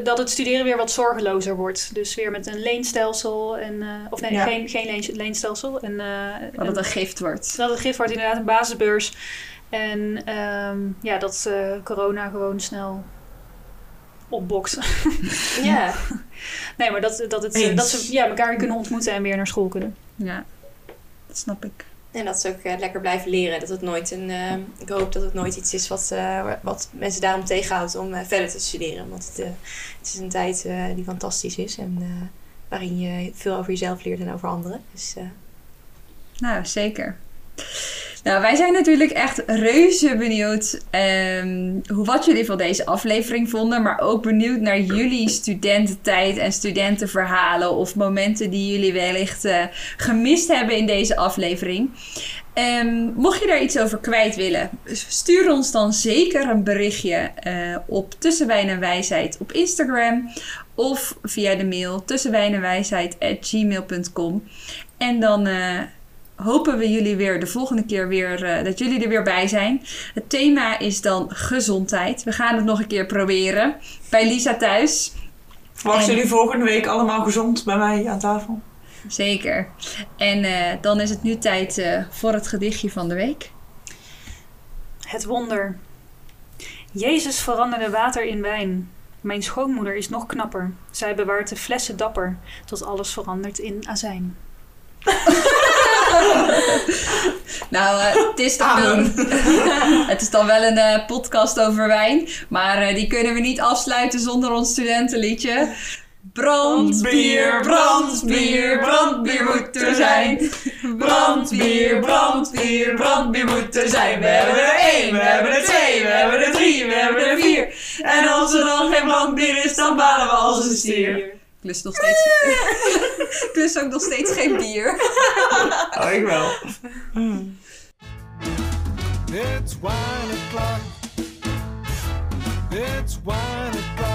dat het studeren weer wat zorgelozer wordt. Dus weer met een leenstelsel. En, uh, of nee, ja. geen, geen leen, leenstelsel. En, uh, dat het een gift wordt. Dat het gift wordt, inderdaad, een basisbeurs. En um, ja, dat corona gewoon snel opbokst. ja. nee, maar dat, dat, het, dat ze ja, elkaar weer kunnen ontmoeten en weer naar school kunnen. Ja, dat snap ik. En dat ze ook uh, lekker blijven leren. Dat het nooit een, uh, ik hoop dat het nooit iets is wat, wat mensen daarom tegenhoudt om verder te studeren. Want het, het is een tijd die fantastisch is en waarin je veel over jezelf leert en over anderen. Dus, nou, zeker. Nou, wij zijn natuurlijk echt reuze benieuwd um, hoe, wat jullie van deze aflevering vonden. Maar ook benieuwd naar jullie studententijd en studentenverhalen. Of momenten die jullie wellicht uh, gemist hebben in deze aflevering. Um, mocht je daar iets over kwijt willen, stuur ons dan zeker een berichtje uh, op Tussenwijn en Wijsheid op Instagram. Of via de mail tussenwijnenwijsheid.gmail.com. En dan... Uh, hopen we jullie weer de volgende keer weer, uh, dat jullie er weer bij zijn. Het thema is dan gezondheid. We gaan het nog een keer proberen bij Lisa thuis. Wachten jullie volgende week allemaal gezond bij mij aan tafel? Zeker. En uh, dan is het nu tijd uh, voor het gedichtje van de week. Het wonder. Jezus veranderde water in wijn. Mijn schoonmoeder is nog knapper. Zij bewaart de flessen dapper, tot alles verandert in azijn. nou, uh, het, is dan wel, het is dan wel een uh, podcast over wijn. Maar uh, die kunnen we niet afsluiten zonder ons studentenliedje. Brandbier, brandbier, brandbier moet er zijn. Brandbier, brandbier, brandbier moet er zijn. We hebben er één, we hebben er twee, we hebben er drie, we hebben er vier. En als er dan geen brandbier is, dan balen we als een stier. Plus nog steeds. plus ook nog steeds geen bier. oh, ik wel. It's wine o'clock. It's wine o'clock.